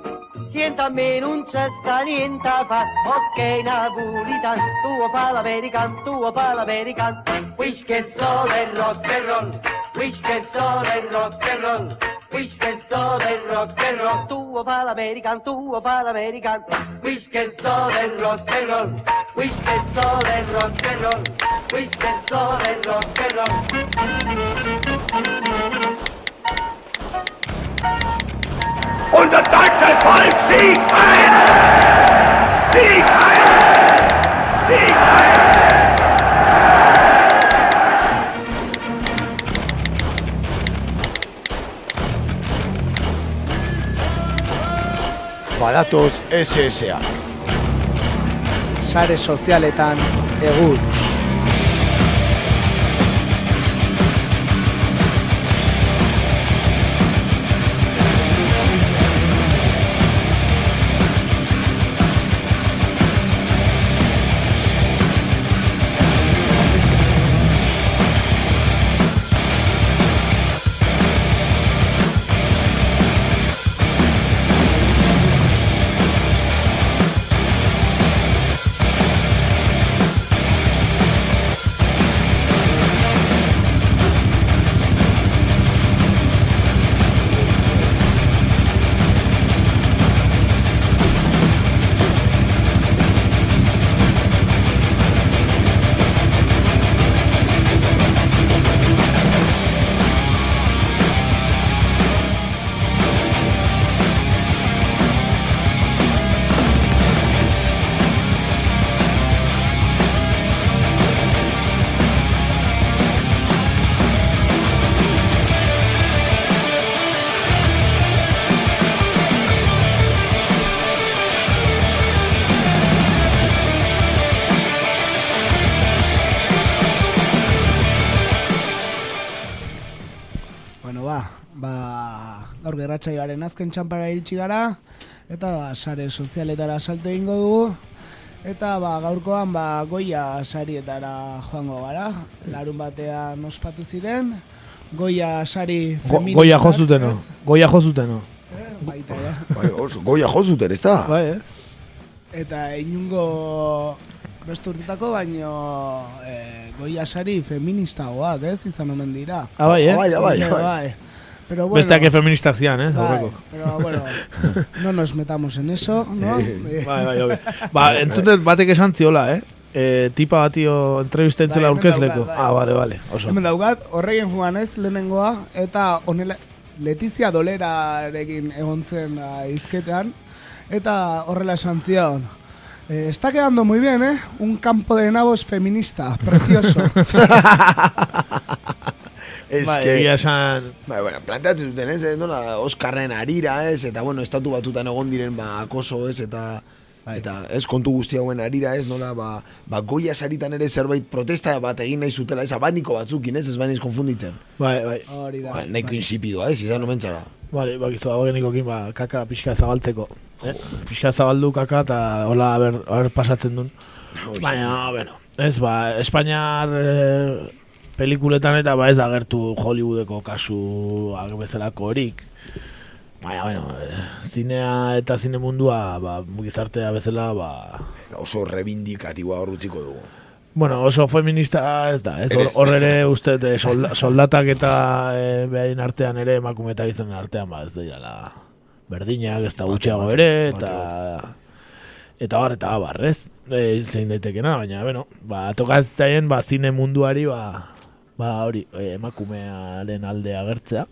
sienta a me non c'è sta niente a fa. Ok, napolitan, tuo fa l'american, tuo fa l'american. Wish che so del rock and roll, wish che so del rock and roll. Wish che so del rock and roll, tuo fa l'american, tuo fa l'american. Wish che so del rock and roll, wish che so del rock and roll, wish che so del rock and roll. Unser deutscher Volk siegt ein! Siegt ein! Siegt ein! Badatoz SSA. Sare sozialetan egur. Azken txampara iritsi gara, eta ba, sare sozialetara salto egingo dugu, eta ba, gaurkoan ba, goia sarietara joango gara, larun batean ospatu ziren, goia sari Go, feministak. goia jozuteno. ez? Goia jozuteno. Baita, ja. Bai, oso, goia jozuten, ez da? Bai, eh? Eta inungo beste urtetako, baino e, goia sari feministagoak, ez, izan omen dira. Ah, bai, eh? Bai, bai, Bai, bai. bai. Pero bueno, Besteak feministak zian, eh? bai, pero bueno, no nos metamos en eso, ¿no? Eh, Bai, bai, bai. Ba, entzutet batek esan ziola, eh? E, tipa batio entrevista entzela Bai, aurkezleko. bai. Ah, bale, bale. Oso. Hemen daukat, horregin joan ez lehenengoa, eta honela, Letizia Dolerarekin egon zen ah, hizketan, eta horrela esan zion, eh, está quedando muy bien, ¿eh? Un campo de nabos feminista, precioso. Ez Bai, que... egia esan... Bai, bueno, planteatzen zuten, ez, eh, nola, Oskarren arira, ez, eta, bueno, estatu batutan egon diren, ba, akoso, ez, eta, eta, ez, kontu guzti hauen arira, ez, nola, ba, ba, goia saritan ere zerbait protesta bat egin nahi zutela, ez, abaniko batzukin, ez, ez bainiz konfunditzen. Bai, bai. Hori da. Ba, nahiko insipidoa, ez, izan omentzara. Bale, bakizu, hau genikokin, ba, kaka pixka zabaltzeko. Eh? Pixka zabaldu kaka, eta hola, aber, aber pasatzen duen. Baina, bueno, ez, ba, Espainiar eh, pelikuletan eta ba ez da agertu Hollywoodeko kasu bezalako horik. Baina, bueno, eh, zinea eta zine mundua, ba, gizartea bezala, ba, Oso rebindikatiboa hor utziko dugu. Bueno, oso feminista ez da, ez? Hor, Ez. hor ere uste eh, solda, soldatak eta e, behaien artean ere emakume eta gizonen artean ba ez dira berdinak ez da gutxiago ere eta eta bar eta abar, ez? E, zein daitekena, baina bueno, ba tokatzaien ba zine munduari ba ba hori e, emakumearen alde agertzea.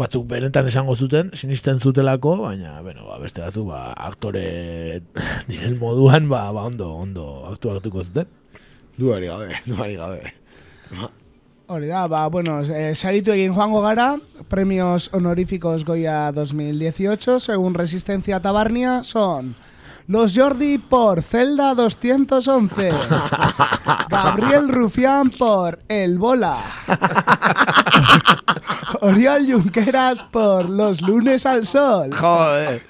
Batzuk benetan esango zuten, sinisten zutelako, baina, bueno, ba, beste batzu, ba, aktore diren moduan, ba, ba, ondo, ondo aktuatuko zuten. Duari gabe, duari gabe. Hori da, ba, bueno, eh, saritu egin joango gara, premios honoríficos Goya 2018, según Resistencia Tabarnia, son Los Jordi por Celda 211, Gabriel Rufián por El Bola, Oriol Junqueras por Los Lunes al Sol, Joder.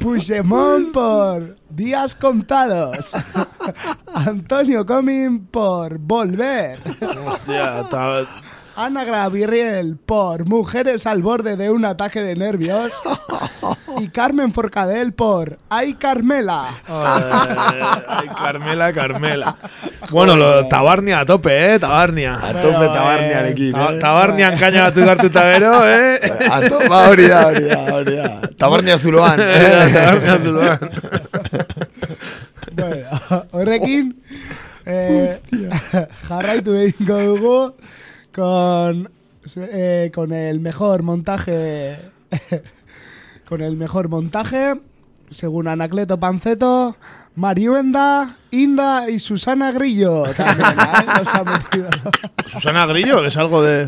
Puigdemont por Días Contados, Antonio Comín por Volver, Hostia, eta Ana Gabriel por Mujeres al borde de un ataque de nervios. y Carmen Forcadell por Ay Carmela. Ay, Carmela, Carmela. Bueno, lo, tabarnia a tope, eh, tabarnia. A tope tabarniarekin, Ta- eh? Tabarnian kaina batzuk hartuta gero, eh. A tope, ba, hori da, hori da, hori da. Tabarnia zuloan. eh? Tabarnia zuloan. Bueno, horrekin eh, jarraitu egingo dugu con, eh, con el mejor montaje con el mejor montaje según Anacleto Panceto Mariuenda, Inda y Susana Grillo también, ¿eh? Nos ha metido. Susana Grillo, que es algo de...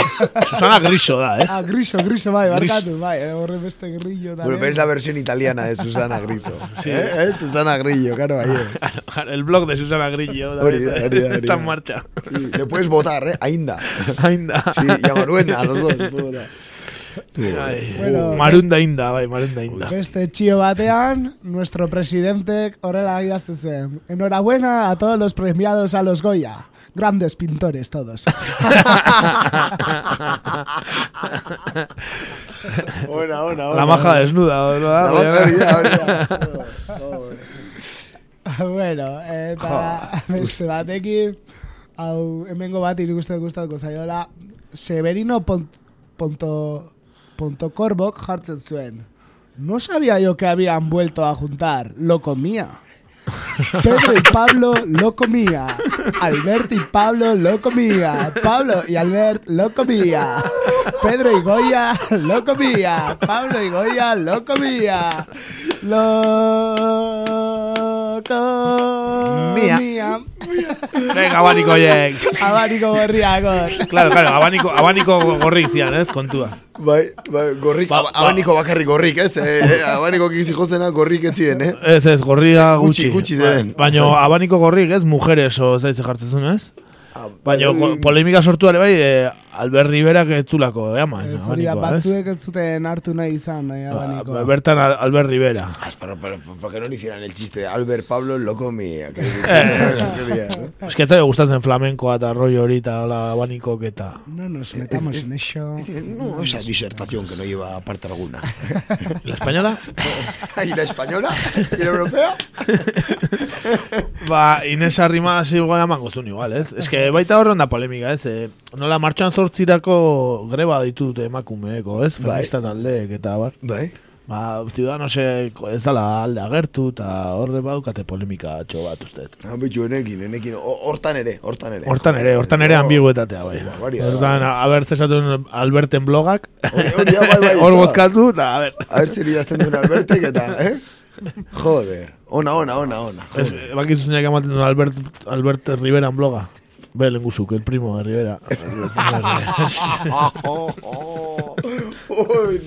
Susana Griso da, eh. Ah, Griso, Griso, bai, Griso. barkatu, bai, horre beste Grillo Bueno, también. pero es la versión italiana de Susana Griso. ¿Eh? ¿Eh? Susana Grillo, claro, ahí. El blog de Susana Grillo Hori da, también hori da, hori está en marcha. Sí, le puedes votar, ¿eh? Ainda. Ainda. Sí, y a Maruenda, a los dos. Ay, Bueno, Marunda Inda, bai, Marunda Inda. Beste txio batean, nuestro presidente horrela zen. Enhorabuena a todos los premiados a los Goya. Grandes pintores todos. Ona, ona, ona. La maja desnuda, ¿verdad? La maja, bueno, eta beste batekin, hau, hemengo bat irikusten gustatuko zaiola, Severino pont, ponto, jartzen zuen. No sabía yo que habían vuelto a juntar. Lo comía. Pedro y Pablo lo comía. Albert y Pablo lo comía. Pablo y Albert lo comía. Pedro y Goya lo comía. Pablo y Goya lo comía. Lo comía. Venga, abaniko horiek. Abaniko gorriakor. Claro, claro, abaniko, abaniko gorrik zian, ez, kontua. Bai, bai, gorrik, Ba- ba, abaniko bakarrik gorrik, ez? Eh, eh, abaniko kizi jozena gorrik ez ziren, eh? Ez, ez, gorria gutxi. Gutxi, gutxi ziren. Baina abaniko gorrik, ez, mujeres o zaitze jartzen zuen, ez? Ah, Baina bai, ko- polemika sortu ere bai, eh, Albert Rivera que etzulako, eh, ama, Ez hori da, ez? batzuek ez zuten hartu nahi izan, nahi abanikoa. Bertan Al- Albert Rivera. Ah, pero, pero, ¿por qué no le hicieran el chiste de Albert Pablo lo comía? Que- Eh. Es que te gustatzen flamenkoa eta rollo hori eta hola abanikok eta... No nos metamos en eso. No, esa disertación que no lleva parte alguna. ¿La española? ¿Y la española? ¿Y la europea? Ba, Inés Arrimadas igual emango zuen igual, ez? Ez que baita horren da polemika, ez? Eh, nola martxan zortzirako greba ditut emakumeeko, ez? Bai. Feminista taldeek eta bar. Bai. Ba, Ciudadanosek ez dala alde agertu eta horre badukate polemika txo bat uste. Ah, bitu, enekin, enekin. Hortan ere, hortan ere. Hortan ere, hortan ere No. ambiguetatea, bai. Hortan, a ber, zesatuen Alberten blogak, bai, bai, hor bozkatu, eta, a ber. A ver si idazten duen Albertek eta, eh? Joder. Ona, ona, ona, ona. Joder. bakizu zeinak ematen duen Albert, Albert Riveran bloga. Belen guzuk, el primo de Rivera. Uy.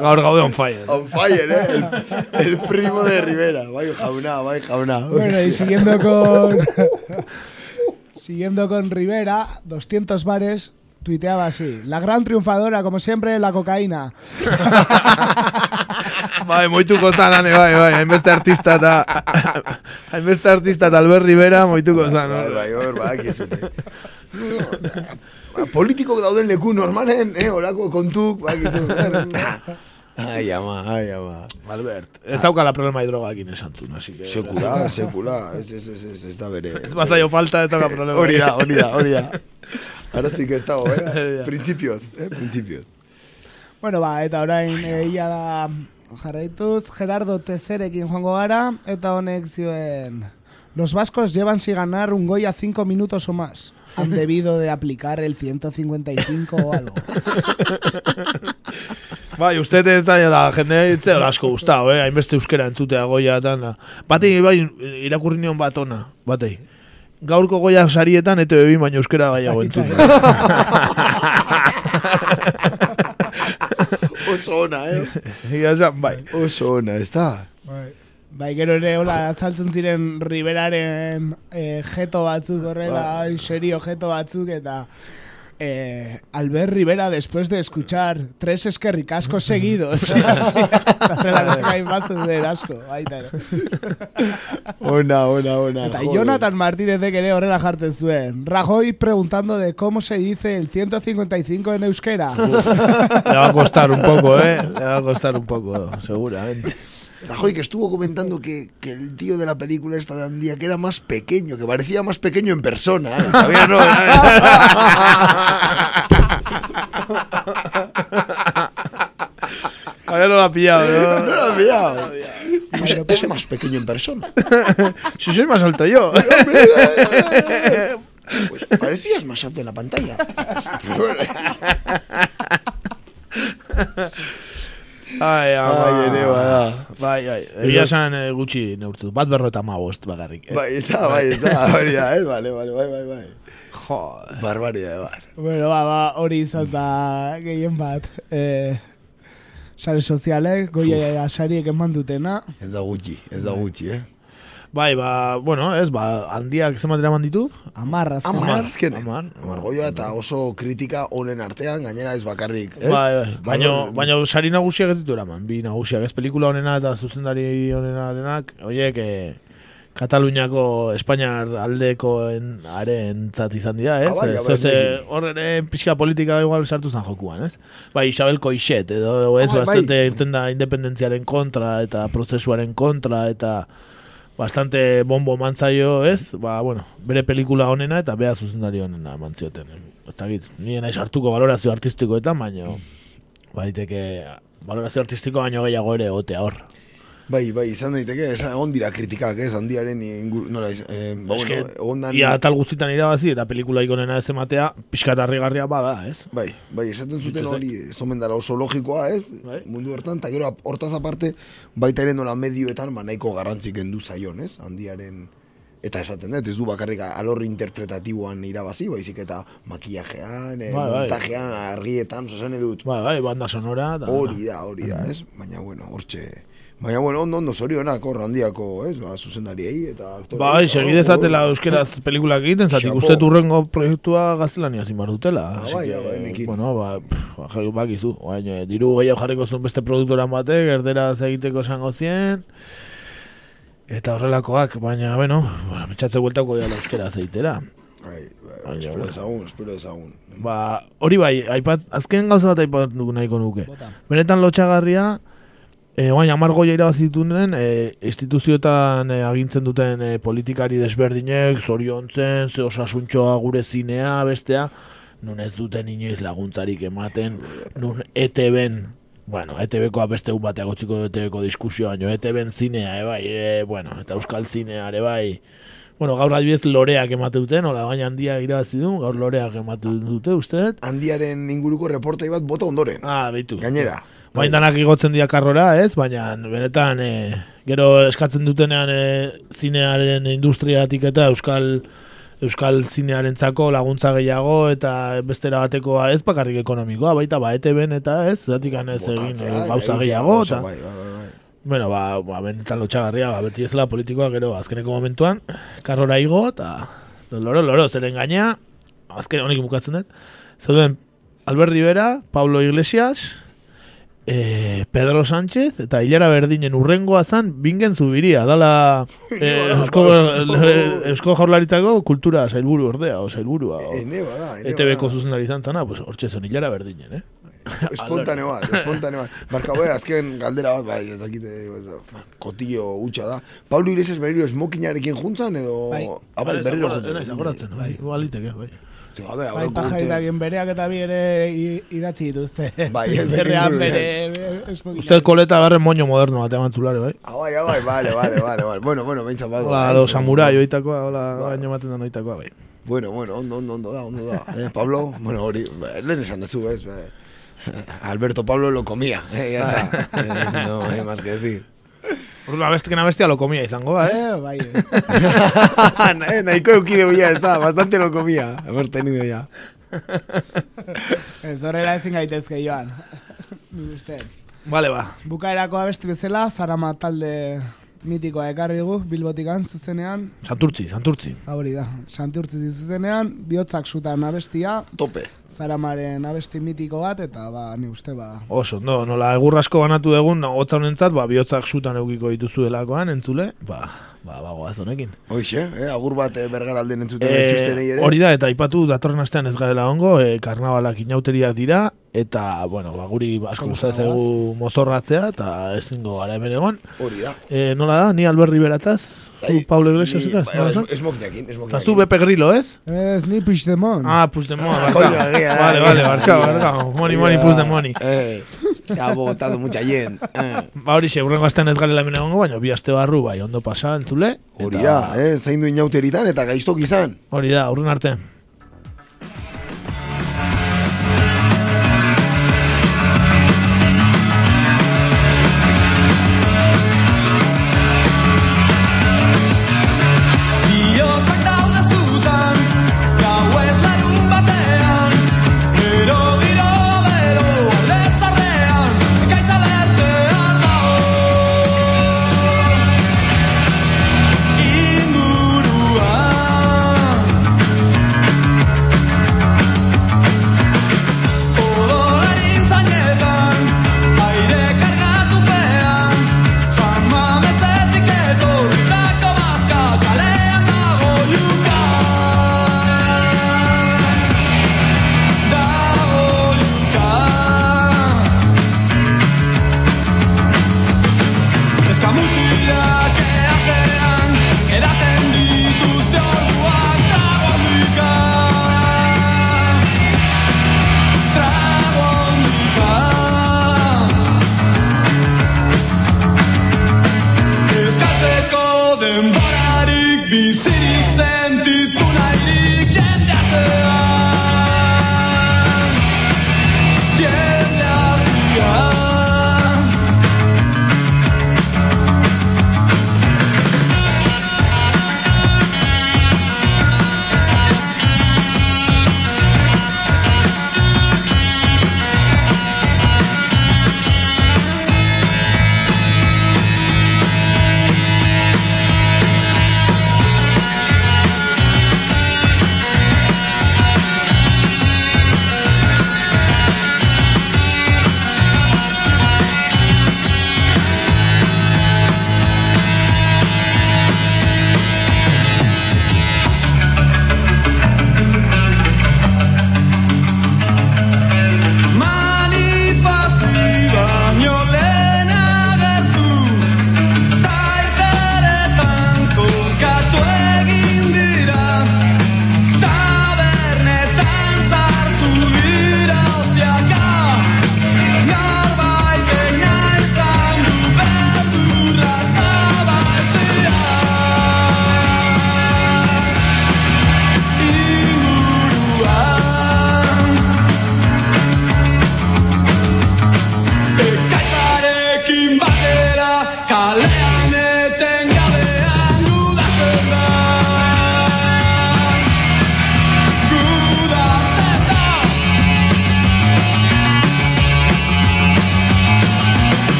Gaur gaude on fire. On fire, eh? El, el primo de Rivera. Bai, jauna, bai, jauna. Bueno, y siguiendo con. siguiendo con Rivera, 200 bares, tuiteaba así. La gran triunfadora, como siempre, la cocaína. Bai, moituko zan, ane, bai, bai, hainbeste artista eta... hainbeste artista eta Albert Rivera moituko zan. Bai, bai, hor, bai, kizute. Politikok dauden leku normalen, eh, olako kontuk, bai, kizute. Ai, ama, ai, ama. Albert, ez daukala problema hidrogakin esan zuen, así que... Sekula, sekula, ez, ez, ez, ez, ez da bere. Ez bazaio falta, ez dauka problema. Hori da, hori da, hori da. Ahora sí que ez dago, eh? Principios, eh? Principios. Bueno, ba, eta orain egia da jarraituz, Gerardo Tezerekin joango gara, eta honek zioen... Los vascos llevan sin ganar un Goya cinco minutos o más. Han debido de aplicar el 155 o algo. Bai, uste ez da la jende itze asko gustado, eh? Hainbeste euskera entzutea goia eta. Batei, bai, irakurri nion bat ona, batei. Gaurko goia sarietan, ete bebi baino euskera gaiago entzutea. Oso ona, eh? Egia esan, bai. Oso ona, ez da? Bai, gero ere, hola, atzaltzen ziren Riberaren eh, jeto batzuk horrela, Bai. ai, serio jeto batzuk, eta eh, Albert Rivera después de escuchar tres eskerrikascos seguidos. Baita ere. Ona, ona, ona. Eta. Jonathan Martínezek ere horrela jartzen zuen. Rajoy preguntando de cómo se dice el 155 en euskera. Le va a costar un poco, ¿eh? Le va a costar un poco, seguramente. Rajoy que estuvo comentando que, que el tío de la película esta de Andía que era más pequeño, que parecía más pequeño en persona. ¿eh? Todavía no. Todavía no lo ha pillado, no ¿no? lo has pillado. Es, es más pequeño en persona. Si soy más alto yo. Pues parecías más alto en la pantalla. Ai, ama. Ai, ere bada. Bai, bai. Egia esan eh, gutxi neurtu. Bat berro eta mabost bakarrik. eh. Bai, está, bai, está. Hori da, eh? Vale, vale, bai, bai, bai. Joder. Barbaridad, bai. bueno, ba, ba, hori izan da gehien bat. Eh, sare sozialek, goia sariek eman dutena. Ez da gutxi, ez da gutxi, eh? Bai, ba, bueno, ez, ba, handiak zenbat eraman ditu? Amarra, azken. Amar, azken. Amar. Amargoia eta oso kritika honen artean, gainera ez bakarrik, ez? Bai, bai. Baina, Alor- baina sari nagusiak ez ditu eraman. Bi nagusiak, ez pelikula honena eta zuzendari honenarenak, oiek, eh, Kataluniako Espainiar aldekoen arentzat izan dira, ez? Ah, bai, bai, eh, hor ere pixka politika igual sartu zan jokuan, ez? Bai, Isabel Coixet, edo ez, Ah, bai. bastante irten da independentziaren kontra eta prozesuaren kontra eta bastante bombo mantzaio, ez? Ba, bueno, bere pelikula honena eta bea zuzendari honena mantzioten. Eta git, nire nahi sartuko valorazio artistikoetan, baina baiteke valorazio artistiko baino gehiago ere otea hor. Bai, bai, izan daiteke, esan, egon dira kritikak, ez, handiaren ingur, nola, eh, ba, Es bueno, egon dan, ia tal guztitan irabazi eta pelikula ikonena ez ematea, pixka eta harrigarria bada, ez? bai, bai, esaten zuten hori, ez omen dara oso logikoa, ez, Bai. mundu hortan, eta gero, hortaz aparte, baita ere nola medioetan, ba, nahiko garrantzik kendu zaion, ez, handiaren, eta esaten dut, ez du bakarrik alor interpretatiboan irabazi, baizik eta makillajean, eh, Bai, bai. montajean, argietan, oso dut, Bai, bai, banda sonora. Hori da, hori da, ez? Baina, bueno, hortxe... Baina, bueno, ondo, ondo, zorionak, hor handiako, ez? Ba, zuzendariei eta aktore. Bai, segidezatela euskeraz pelikulak egiten, zatik uste urrengo proiektua gaztelania zin behar dutela. Ah, bai, que, bai, nekin. bueno, ba, pff, ba, ja- bakizu, baina, diru gehiago jarriko zuen beste produktoran batek, erderaz egiteko esango zien, eta horrelakoak, baina, bueno, bueno metxatze bueltako gala euskeraz egitera. Bai, bai, Baina, espero ezagun, espero ezagun. Ba, hori bai, aipat, azken gauza bat aipat nuku nahiko nuke. Bota. Benetan lotxagarria, e, oain amargoia irabazituen, e, instituzioetan e, agintzen duten e, politikari desberdinek, zoriontzen, ze osasuntxoa gure zinea, bestea, nun ez duten inoiz laguntzarik ematen, nun ETB-en, bueno, ETB-koa beste un bateak otxiko ETB-ko diskusioa, baino ETB-en zinea, e, bai, e, bueno, eta euskal zinea, ere bai, Bueno, gaur adibidez loreak emate duten, hola, baina handia irabazi du, gaur loreak emate dute, uste? Handiaren inguruko reportai bat bota ondoren. Ah, beitu. Gainera. Bain danak igotzen dira karrora, ez? Baina, benetan, e, gero eskatzen dutenean e, zinearen industriatik eta euskal euskal zinearentzako laguntza gehiago eta bestera batekoa ez bakarrik ekonomikoa, baita ba ETB-en eta ez, zatik ez egin gauza gehiago, eta, Bai, bai, bai, bai. Bueno, ba, ba, benetan lotxagarria, ba, beti ez la politikoa gero azkeneko momentuan, karrora igo, eta loro, loro, zeren gaina, azken honekin bukatzen dut, zeuden Albert Rivera, Pablo Iglesias, eh, Pedro Sánchez, eta Hilara Berdinen urrengoa zan, bingen zubiria, dala eh, eusko, eh, eusko jaurlaritako kultura sailburu ordea, o sailburua, o ene ETB-ko bada. zuzendari izan zana, pues, hortxe zen Hilara Berdinen, eh? Espontane bat, espontane bat. Barka bai, azken galdera bat, bai, ez dakite, ez da, kotillo hutsa da. Pablo Iglesias berriro esmokinarekin juntzan, edo... Bai. Ah, bai, berriro juntzan. Naiz agoratzen, bai, baliteke, bai. Gabe, Bai, urte- pajaritagien bereak eta bi ere idatzi dituzte. Bai, Twitterrean bere bere... Uste koleta garren moño moderno bat eman zulare, bai? Ah, bai, ah, bai, vale, vale, vale, vale. Bueno, bueno, behintzat bat. Hola, lo samurai oitakoa, hola, baino ematen da oitakoa, bai. Bueno, bueno, ondo, ondo, ondo da, ondo da. Eh, Pablo, bueno, hori, ba, lehen esan dezu, ez? Ba, Alberto Pablo lo comía, eh, ya está. Eh, no hay más que decir. Orduan, bestekena bestia lo comía izango ez? Eh, bai. eh, nahiko eukideu ya, ez da, bastante lo comía. Hemos tenido ya. Ez horrela ezin gaitezke joan. Uste. Vale, ba. Bukaerako abesti bezala, Zarama talde mitikoa ekarri dugu, bilbotikan zuzenean, Santurtzi, santurtzi. hori da, santurtzi zuzenean, bihotzak zutan abestia, Tope. zaramaren abesti mitiko bat, eta ba, ni uste ba, Oso, no, nola egurrasko banatu egun, hotza honentzat, ba, bihotzak sutan eukiko dituzuelakoan, entzule, ba, ba, ba, goaz honekin. Hoixe, eh, agur bat eh, bergaralden entzuten Eh, e, ere. hori da, eta aipatu datorren astean ez garela ongo, e, karnabalak inauteriak dira, eta, bueno, ba, guri asko gustatzen zaigu mozorratzea, eta ezingo gara hemen egon. Hori da. E, nola da, ni Albert Riberataz, zu Bai, Pablo Iglesias eta, bai, es- esmokinakin, Eta zu Bepe Grillo, ez? ez ni Puigdemont. Ah, Puigdemont, Ah, barka. Vale, eh. vale, barka, barka. Moni, moni, Puigdemont. Eh, ha botado mucha yen. Eh. Ba hori xe, urrengo astean ez garela hemen egongo, baina bi aste barru, bai, ondo pasa, entzule. Hori da, eh, zaindu inauteritan eta gaiztok izan. Hori da, urren arte.